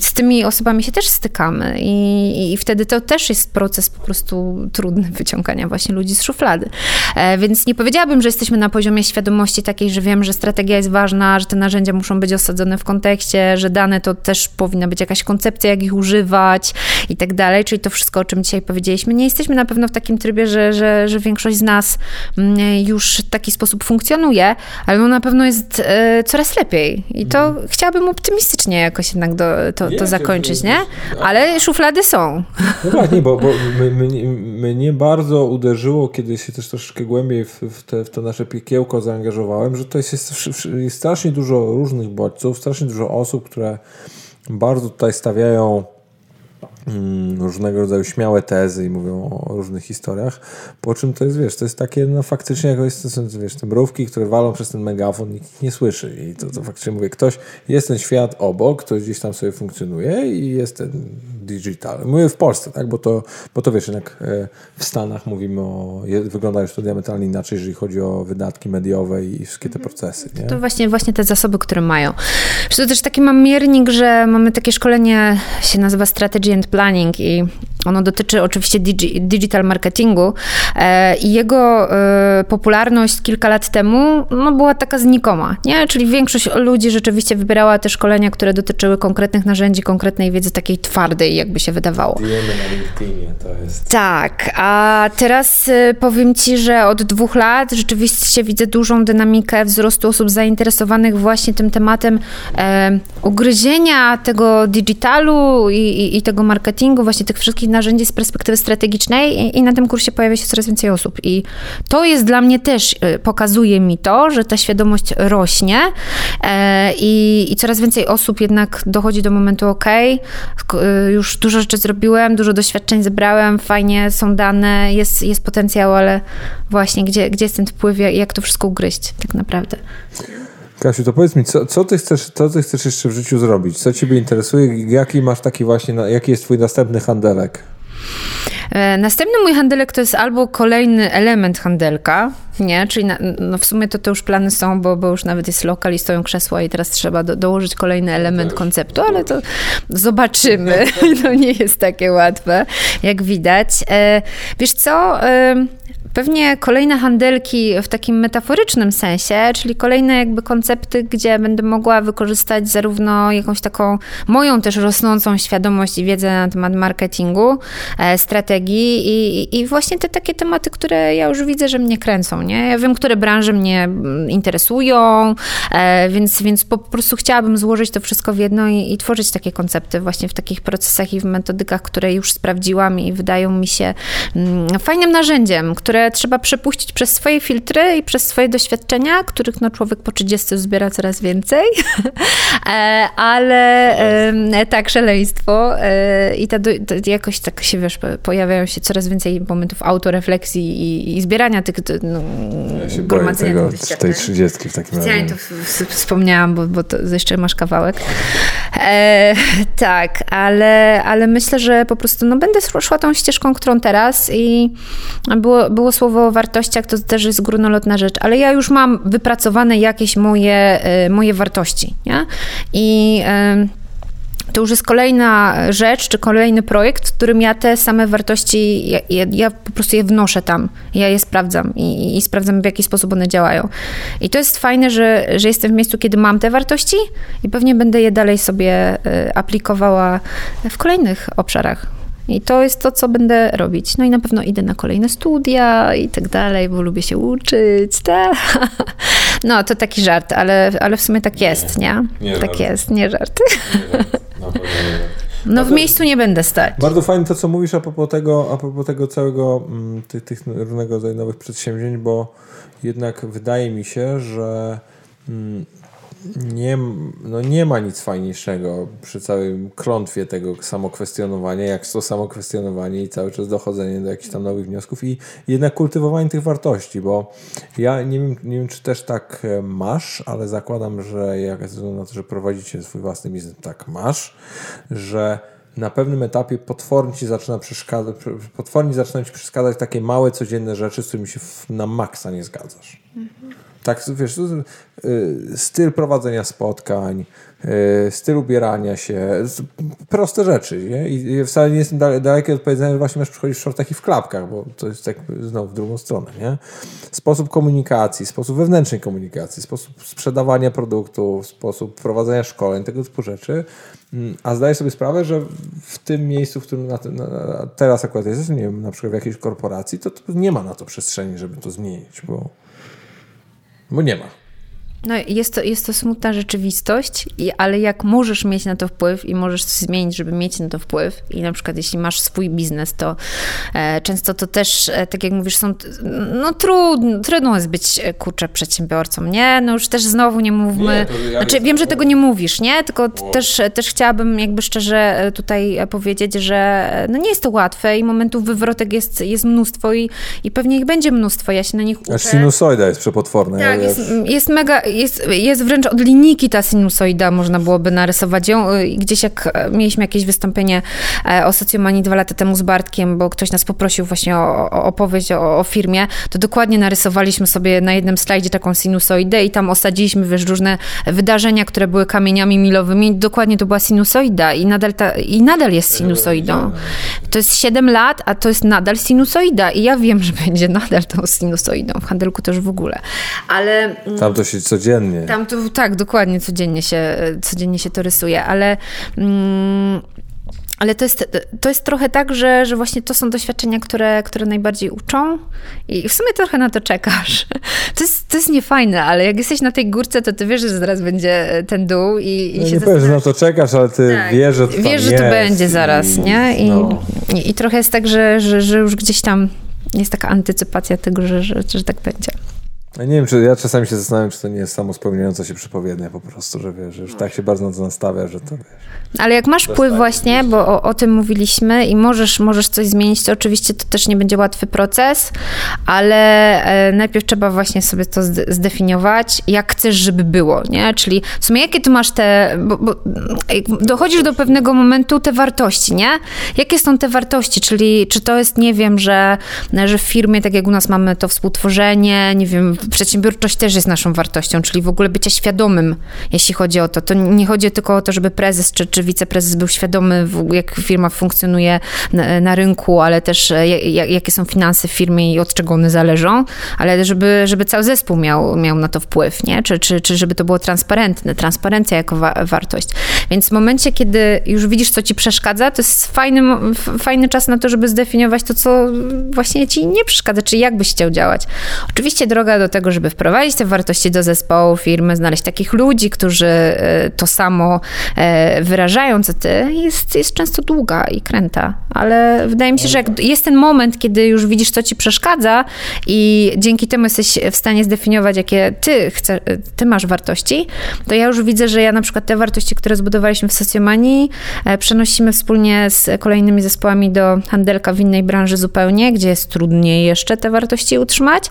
S2: z tymi osobami się też stykamy i, i wtedy to też jest proces po prostu trudny [laughs] wyciągania właśnie ludzi z szuflady. E, więc nie powiedziałabym, że jesteśmy na poziomie świadomości takiej, że wiem, że strategia jest ważna, że te narzędzia muszą być osadzone w kontekście, że dane to też powinna być jakaś koncepcja, jak ich używać i tak dalej, czyli to wszystko, o czym dzisiaj powiedzieliśmy. Nie jesteśmy na pewno w takim trybie, że, że, że większość z nas mm, już w taki sposób funkcjonuje, ale no na pewno jest e, coraz lepiej. I to mhm. chciałabym optymistycznie jakoś jednak do, to, to zakończyć, nie? Ale szuflady są.
S1: No właśnie, bo, bo mnie, mnie bardzo uderzyło, kiedy się też troszeczkę głębiej w, w, te, w to nasze piekiełko zaangażowałem, że to jest, jest, jest strasznie dużo różnych bodźców, strasznie dużo osób, które bardzo tutaj stawiają różnego rodzaju śmiałe tezy i mówią o różnych historiach, po czym to jest, wiesz, to jest takie, no faktycznie jakoś, to są, wiesz, te mrówki, które walą przez ten megafon, nikt nie słyszy i to, to faktycznie mówię, ktoś, jest ten świat obok, ktoś gdzieś tam sobie funkcjonuje i jest ten digital. Mówię w Polsce, tak, bo to, bo to wiesz, jednak e, w Stanach mówimy o, wygląda już to diametralnie inaczej, jeżeli chodzi o wydatki mediowe i wszystkie te procesy, nie?
S2: To właśnie, właśnie te zasoby, które mają. To też taki mam miernik, że mamy takie szkolenie, się nazywa Strategy and Planning i ono dotyczy oczywiście digi digital marketingu e, i jego e, popularność kilka lat temu no, była taka znikoma, nie? Czyli większość ludzi rzeczywiście wybierała te szkolenia, które dotyczyły konkretnych narzędzi, konkretnej wiedzy takiej twardej, jakby się wydawało.
S1: na LinkedInie to jest.
S2: Tak, a teraz e, powiem Ci, że od dwóch lat rzeczywiście widzę dużą dynamikę wzrostu osób zainteresowanych właśnie tym tematem e, ugryzienia tego digitalu i, i, i tego marketingu, właśnie tych wszystkich narzędzi z perspektywy strategicznej i, i, na tym kursie pojawia się coraz więcej osób. I to jest dla mnie też, y, pokazuje mi to, że ta świadomość rośnie e, i, i coraz więcej osób jednak dochodzi do momentu, ok, już dużo rzeczy zrobiłem, dużo doświadczeń zebrałem, fajnie są dane, jest, jest potencjał, ale właśnie gdzie, gdzie jest ten wpływ, jak to wszystko ugryźć tak naprawdę.
S1: Kasiu, to powiedz mi, co, co, ty chcesz, co ty chcesz jeszcze w życiu zrobić? Co ciebie interesuje? Jaki masz taki właśnie, jaki jest twój następny handelek?
S2: E, następny mój handelek to jest albo kolejny element handelka, nie? Czyli na, no w sumie to, to już plany są, bo, bo już nawet jest lokal i stoją krzesła i teraz trzeba do, dołożyć kolejny element konceptu, ale to zobaczymy. [laughs] To nie jest takie łatwe, jak widać. E, wiesz co? Pewnie kolejne handelki w takim metaforycznym sensie, czyli kolejne jakby koncepty, gdzie będę mogła wykorzystać zarówno jakąś taką moją też rosnącą świadomość i wiedzę na temat marketingu, e, strategii i, i właśnie te takie tematy, które ja już widzę, że mnie kręcą, nie? Ja wiem, które branże mnie mm, interesują, e, więc, więc po prostu chciałabym złożyć to wszystko w jedno i, i tworzyć takie koncepty właśnie w takich procesach i w metodykach, które już sprawdziłam i wydają mi się mm, fajnym narzędziem, które trzeba przepuścić przez swoje filtry i przez swoje doświadczenia, których no, człowiek po 30 zbiera coraz więcej, [laughs] e, ale tak, szaleństwo e, i ta, jakoś tak się, wiesz, pojawiają się coraz więcej momentów autorefleksji i, i zbierania tych no,
S1: ja się boję tego, tej 30 w takim razie.
S2: to wspomniałam, bo, bo to jeszcze masz kawałek. E, [laughs] tak, ale, ale myślę, że po prostu no, będę szła tą ścieżką, którą teraz i było, było słowo o wartościach, to też jest górnolotna rzecz, ale ja już mam wypracowane jakieś moje, e, moje wartości, nie? I to już jest kolejna rzecz, czy kolejny projekt, w którym ja te same wartości, ja, ja, ja po prostu je wnoszę tam, ja je sprawdzam i, i, sprawdzam, w jaki sposób one działają. I to jest fajne, że, że jestem w miejscu, kiedy mam te wartości i pewnie będę je dalej sobie e, aplikowała w kolejnych obszarach. I to jest to, co będę robić. No i na pewno idę na kolejne studia i tak dalej, bo lubię się uczyć. Tak? [laughs] No, to taki żart, ale, ale w sumie tak jest, nie? nie? nie tak żart. jest, nie żart. Nie żart. [laughs] No, w miejscu nie będę stać.
S1: Bardzo fajne to, co mówisz a propos tego, a propos tego całego, mm, tych, tych różnego rodzaju nowych przedsięwzięć, bo jednak wydaje mi się, że mm, nie, no nie ma nic fajniejszego przy całym klątwie tego samokwestionowania, jak to samokwestionowanie i cały czas dochodzenie do jakichś tam nowych wniosków i jednak kultywowanie tych wartości, bo ja nie wiem, nie wiem czy też tak e, masz, ale zakładam, że jak na to, że prowadzicie swój własny biznes, tak masz, że na pewnym etapie potwornie ci zaczyna przeszkadzać, potwornie zaczynają ci przeszkadzać takie małe, codzienne rzeczy, z którymi się na maksa nie zgadzasz. Mhm. Tak, wiesz, y, styl prowadzenia spotkań, y, styl ubierania się, proste rzeczy. Nie? I wcale nie jestem daleki od powiedzenia, że właśnie masz przychodzić w shortach i w klapkach, bo to jest tak znowu w drugą stronę. Nie? Sposób komunikacji, sposób wewnętrznej komunikacji, sposób sprzedawania produktów, sposób prowadzenia szkoleń, tego typu rzeczy. Mm, a zdaję sobie sprawę, że w tym miejscu, w którym na, na, teraz akurat jest, nie wiem, na przykład w jakiejś korporacji, to, to nie ma na to przestrzeni, żeby to zmienić, bo bo nie ma.
S2: No, jest to, jest to smutna rzeczywistość, ale jak możesz mieć na to wpływ i możesz coś zmienić, żeby mieć na to wpływ, i na przykład jeśli masz swój biznes, to e, często to też, e, tak jak mówisz, są, no trudno, trudno jest być, e, kurczę, przedsiębiorcą, nie? No już też znowu nie mówmy, nie, ja znaczy wiem, że tego nie mówisz, nie? Tylko też, też chciałabym jakby szczerze tutaj powiedzieć, że no nie jest to łatwe i momentów wywrotek jest, jest mnóstwo i, i pewnie ich będzie mnóstwo, ja się na nich uczę.
S1: Aż sinusoida jest przepotworna.
S2: Tak, ja jest, jest mega jest, jest wręcz od linijki ta sinusoida, można byłoby narysować ją. Y, gdzieś jak e, mieliśmy jakieś wystąpienie e, o socjomanii dwa lata temu z Bartkiem, bo ktoś nas poprosił właśnie o, o opowieść o, o, firmie, to dokładnie narysowaliśmy sobie na jednym slajdzie taką sinusoidę i tam osadziliśmy wiesz, różne wydarzenia, które były kamieniami milowymi. Dokładnie to była sinusoida i nadal, ta, i nadal jest sinusoidą. To jest 7 lat, a to jest nadal sinusoida i ja wiem, że będzie nadal tą sinusoidą. W handelku też w ogóle. Ale...
S1: Mm, tam to się co codziennie.
S2: Tam to, tak, dokładnie, codziennie się, codziennie się to rysuje, ale... Mm, ale to jest, to jest trochę tak, że, że właśnie to są doświadczenia, które, które najbardziej uczą i w sumie trochę na to czekasz. [laughs] To jest, to jest niefajne, ale jak jesteś na tej górce, to ty wiesz, że zaraz będzie ten dół i, i
S1: no się Nie powiem, że na to czekasz, ale ty tak, wiesz, że to
S2: Wiesz, że to będzie zaraz, i, nie? I, no. i, I, trochę jest tak, że, że, że już gdzieś tam jest taka antycypacja tego, że, że, że tak będzie.
S1: Ja nie wiem, czy ja czasami się zastanawiam, czy to nie jest samo spełniająca się przepowiednia po prostu, że wiesz, że już tak się bardzo na to nastawia, że to wiesz.
S2: Ale jak masz wpływ właśnie, bo o, o, tym mówiliśmy i możesz, możesz coś zmienić, to oczywiście to też nie będzie łatwy proces, ale e, najpierw trzeba właśnie sobie to zdefiniować, jak chcesz, żeby było, nie? Czyli w sumie jakie tu masz te, bo, bo dochodzisz do pewnego momentu te wartości, nie? Jakie są te wartości, czyli czy to jest, nie wiem, że, że w firmie, tak jak u nas mamy to współtworzenie, nie wiem, przedsiębiorczość też jest naszą wartością, czyli w ogóle bycia świadomym, jeśli chodzi o to. To nie chodzi tylko o to, żeby prezes czy, czy wiceprezes był świadomy, jak firma funkcjonuje na, na rynku, ale też e, jak, jakie są finanse w firmie i od czego one zależą, ale żeby, żeby cały zespół miał, miał na to wpływ, nie? Czy, czy, czy żeby to było transparentne, transparencja jako wa wartość. Więc w momencie, kiedy już widzisz, co ci przeszkadza, to jest fajny, fajny czas na to, żeby zdefiniować to, co właśnie ci nie przeszkadza, czy jak byś chciał działać. Oczywiście droga do tego, żeby wprowadzić te wartości do zespołu firmy, znaleźć takich ludzi, którzy e, to samo e, wyrażają, co ty, jest, jest często długa i kręta. Ale wydaje mi się, że jak jest ten moment, kiedy już widzisz, co ci przeszkadza i dzięki temu jesteś w stanie zdefiniować, jakie ty, chce, ty masz wartości, to ja już widzę, że ja na przykład te wartości, które zbudowaliśmy w Socjomanii, e, przenosimy wspólnie z kolejnymi zespołami do handelka w innej branży zupełnie, gdzie jest trudniej jeszcze te wartości utrzymać,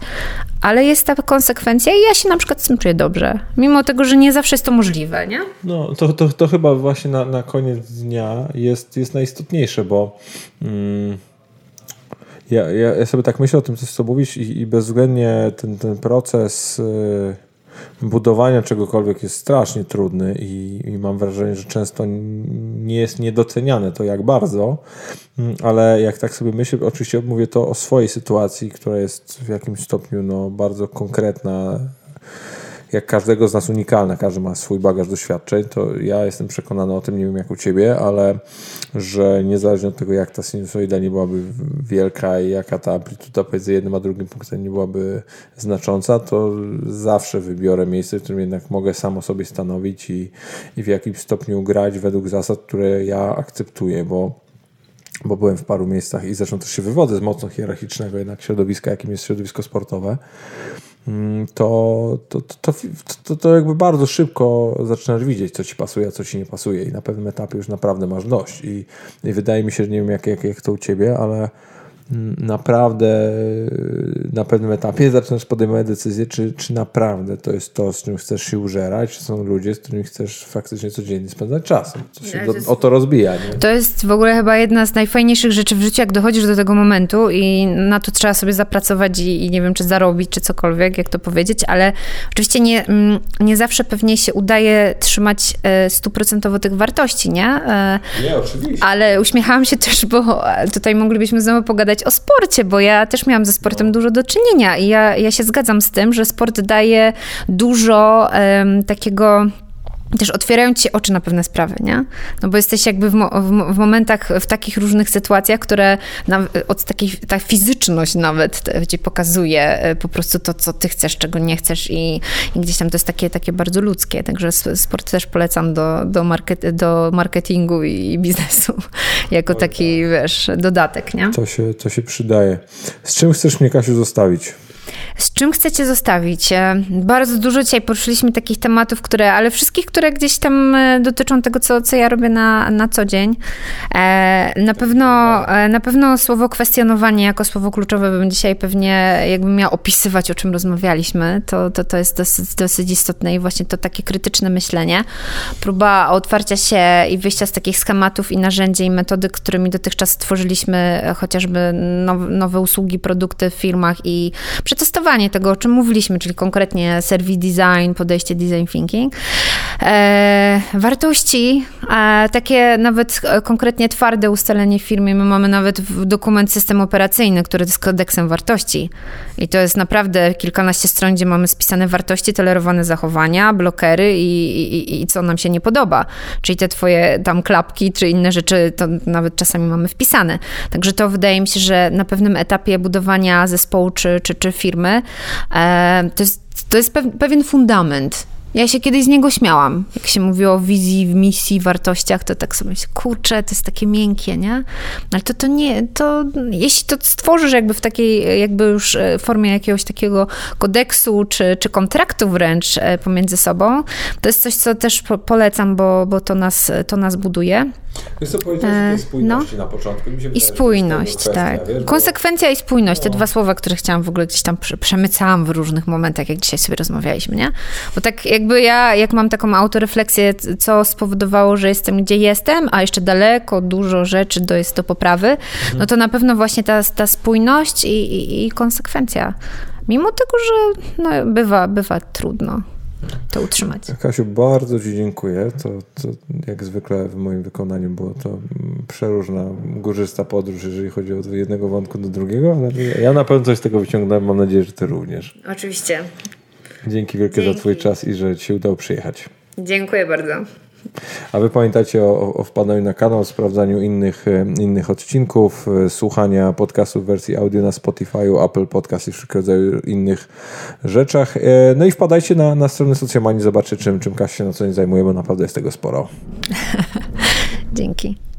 S2: ale jest ta konsekwencja i ja się na przykład z tym czuję dobrze. Mimo tego, że nie zawsze jest to możliwe, nie?
S1: No, to, to, to chyba właśnie na, na koniec dnia jest, jest najistotniejsze, bo mm, ja, ja, ja, sobie tak myślę o tym, co mówisz i, i bezwzględnie ten, ten proces... Yy, budowania czegokolwiek jest strasznie trudny i, i, mam wrażenie, że często nie jest niedoceniane to jak bardzo, mm, ale jak tak sobie myślę, oczywiście mówię to o swojej sytuacji, która jest w jakimś stopniu no, bardzo konkretna, jak każdego z nas unikalna, każdy ma swój bagaż doświadczeń, to ja jestem przekonany o tym, nie wiem jak u Ciebie, ale że niezależnie od tego, jak ta sinusoida nie byłaby wielka i jaka ta amplituda pomiędzy jednym a drugim punktem nie byłaby znacząca, to zawsze wybiorę miejsce, w którym jednak mogę samo sobie stanowić i, i w jakimś stopniu grać według zasad, które ja akceptuję, bo bo byłem w paru miejscach i zresztą też się wywodzę z mocno hierarchicznego jednak środowiska, jakim jest środowisko sportowe. Mm, to, to, to, to, to jakby bardzo szybko zaczynasz widzieć, co ci pasuje, a co ci nie pasuje i na pewnym etapie już naprawdę masz dość. I, i wydaje mi się, że nie wiem jak, jak, jak to u ciebie, ale naprawdę na pewnym etapie zaczynasz podejmować decyzję, czy, czy naprawdę to jest to, z czym chcesz się użerać, czy są ludzie, z którymi chcesz faktycznie codziennie spędzać czas. To się do, o to rozbija. Nie?
S2: To jest w ogóle chyba jedna z najfajniejszych rzeczy w życiu, jak dochodzisz do tego momentu i na to trzeba sobie zapracować i, i nie wiem, czy zarobić, czy cokolwiek, jak to powiedzieć, ale oczywiście nie, mm, nie zawsze pewnie się udaje trzymać e, stuprocentowo tych wartości, nie?
S1: E, nie, oczywiście.
S2: Ale uśmiechałam się też, bo tutaj moglibyśmy znowu pogadać o sporcie, bo ja też miałam ze sportem dużo do czynienia i ja, ja się zgadzam z tym, że sport daje dużo um, takiego też otwierają ci oczy na pewne sprawy, nie? No bo jesteś jakby w, mo w, momentach, w takich różnych sytuacjach, które od takiej, ta fizyczność nawet ci pokazuje e, po prostu to, co ty chcesz, czego nie chcesz i, i gdzieś tam to jest takie, takie bardzo ludzkie, także sport też polecam do, do, market, do marketingu i biznesu [laughs] jako taki, wiesz, dodatek, nie?
S1: To się, to się przydaje. Z czym chcesz mnie, Kasiu, zostawić?
S2: Z czym chcecie zostawić? E, bardzo dużo dzisiaj poruszyliśmy takich tematów, które, ale wszystkich, które gdzieś tam e, dotyczą tego, co, co ja robię na, na co dzień. E, na pewno, na pewno słowo kwestionowanie jako słowo kluczowe bym dzisiaj pewnie jakbym miała opisywać, o czym rozmawialiśmy, to, to, to jest dosyć, dosyć istotne i właśnie to takie krytyczne myślenie. Próba otwarcia się i wyjścia z takich schematów i narzędzi i metody, którymi dotychczas stworzyliśmy chociażby nowe, nowe usługi, produkty w firmach i przetestowanie tego, o czym mówiliśmy, czyli konkretnie serwis design, podejście design thinking. E, wartości, e, takie nawet konkretnie twarde ustalenie w firmie. My mamy nawet dokument system operacyjny, który jest kodeksem wartości. I to jest naprawdę kilkanaście stron, gdzie mamy spisane wartości, tolerowane zachowania, blokery i, i, i co nam się nie podoba. Czyli te twoje tam klapki czy inne rzeczy, to nawet czasami mamy wpisane. Także to wydaje mi się, że na pewnym etapie budowania zespołu czy, czy, czy firmy, e, to jest, to jest pewien fundament. Ja się kiedyś z niego śmiałam. Jak się mówiło o wizji, w misji, wartościach, to tak sobie się, kurczę, to jest takie miękkie, nie? Ale to, to nie, to jeśli to stworzysz jakby w takiej jakby już e, formie jakiegoś takiego kodeksu, czy, czy kontraktu wręcz e, pomiędzy sobą, to jest coś, co też polecam, bo, bo to, nas, to nas buduje.
S1: Wiesz co, powiedziałeś e, spójności no. na początku. I,
S2: wydaje, spójność, kwestia, tak. Wiesz, Konsekwencja bo... i spójność, te no. dwa słowa, które chciałam w ogóle gdzieś tam przemycałam w różnych momentach, jak dzisiaj sobie rozmawialiśmy, nie? Bo tak jakby ja, jak mam taką autorefleksję, co spowodowało, że jestem gdzie jestem, a jeszcze daleko, dużo rzeczy do, jest do poprawy, mhm. no to na pewno właśnie ta, ta spójność i, i, i konsekwencja. Mimo tego, że no, bywa, bywa trudno to utrzymać.
S1: Kasiu, bardzo Ci dziękuję. To, to jak zwykle w moim wykonaniu było to przeróżna, górzysta podróż, jeżeli chodzi od jednego wątku do drugiego, ale ja na pewno coś z tego wyciągnąłem. Mam nadzieję, że Ty również.
S2: Oczywiście.
S1: Dzięki wielkie Dzięki. za Twój czas i że Ci się udało przyjechać.
S2: Dziękuję bardzo.
S1: A wy pamiętajcie o, o wpadaniu na kanał, sprawdzaniu innych, e, innych odcinków, e, słuchania podcastów w wersji audio na Spotify, Apple Podcast i wszelkiego rodzaju innych rzeczach. E, no i wpadajcie na, na stronę Socjomanii, zobaczcie czym, czym Kasia się na co dzień zajmuje, bo naprawdę jest tego sporo. [laughs]
S2: Dzięki.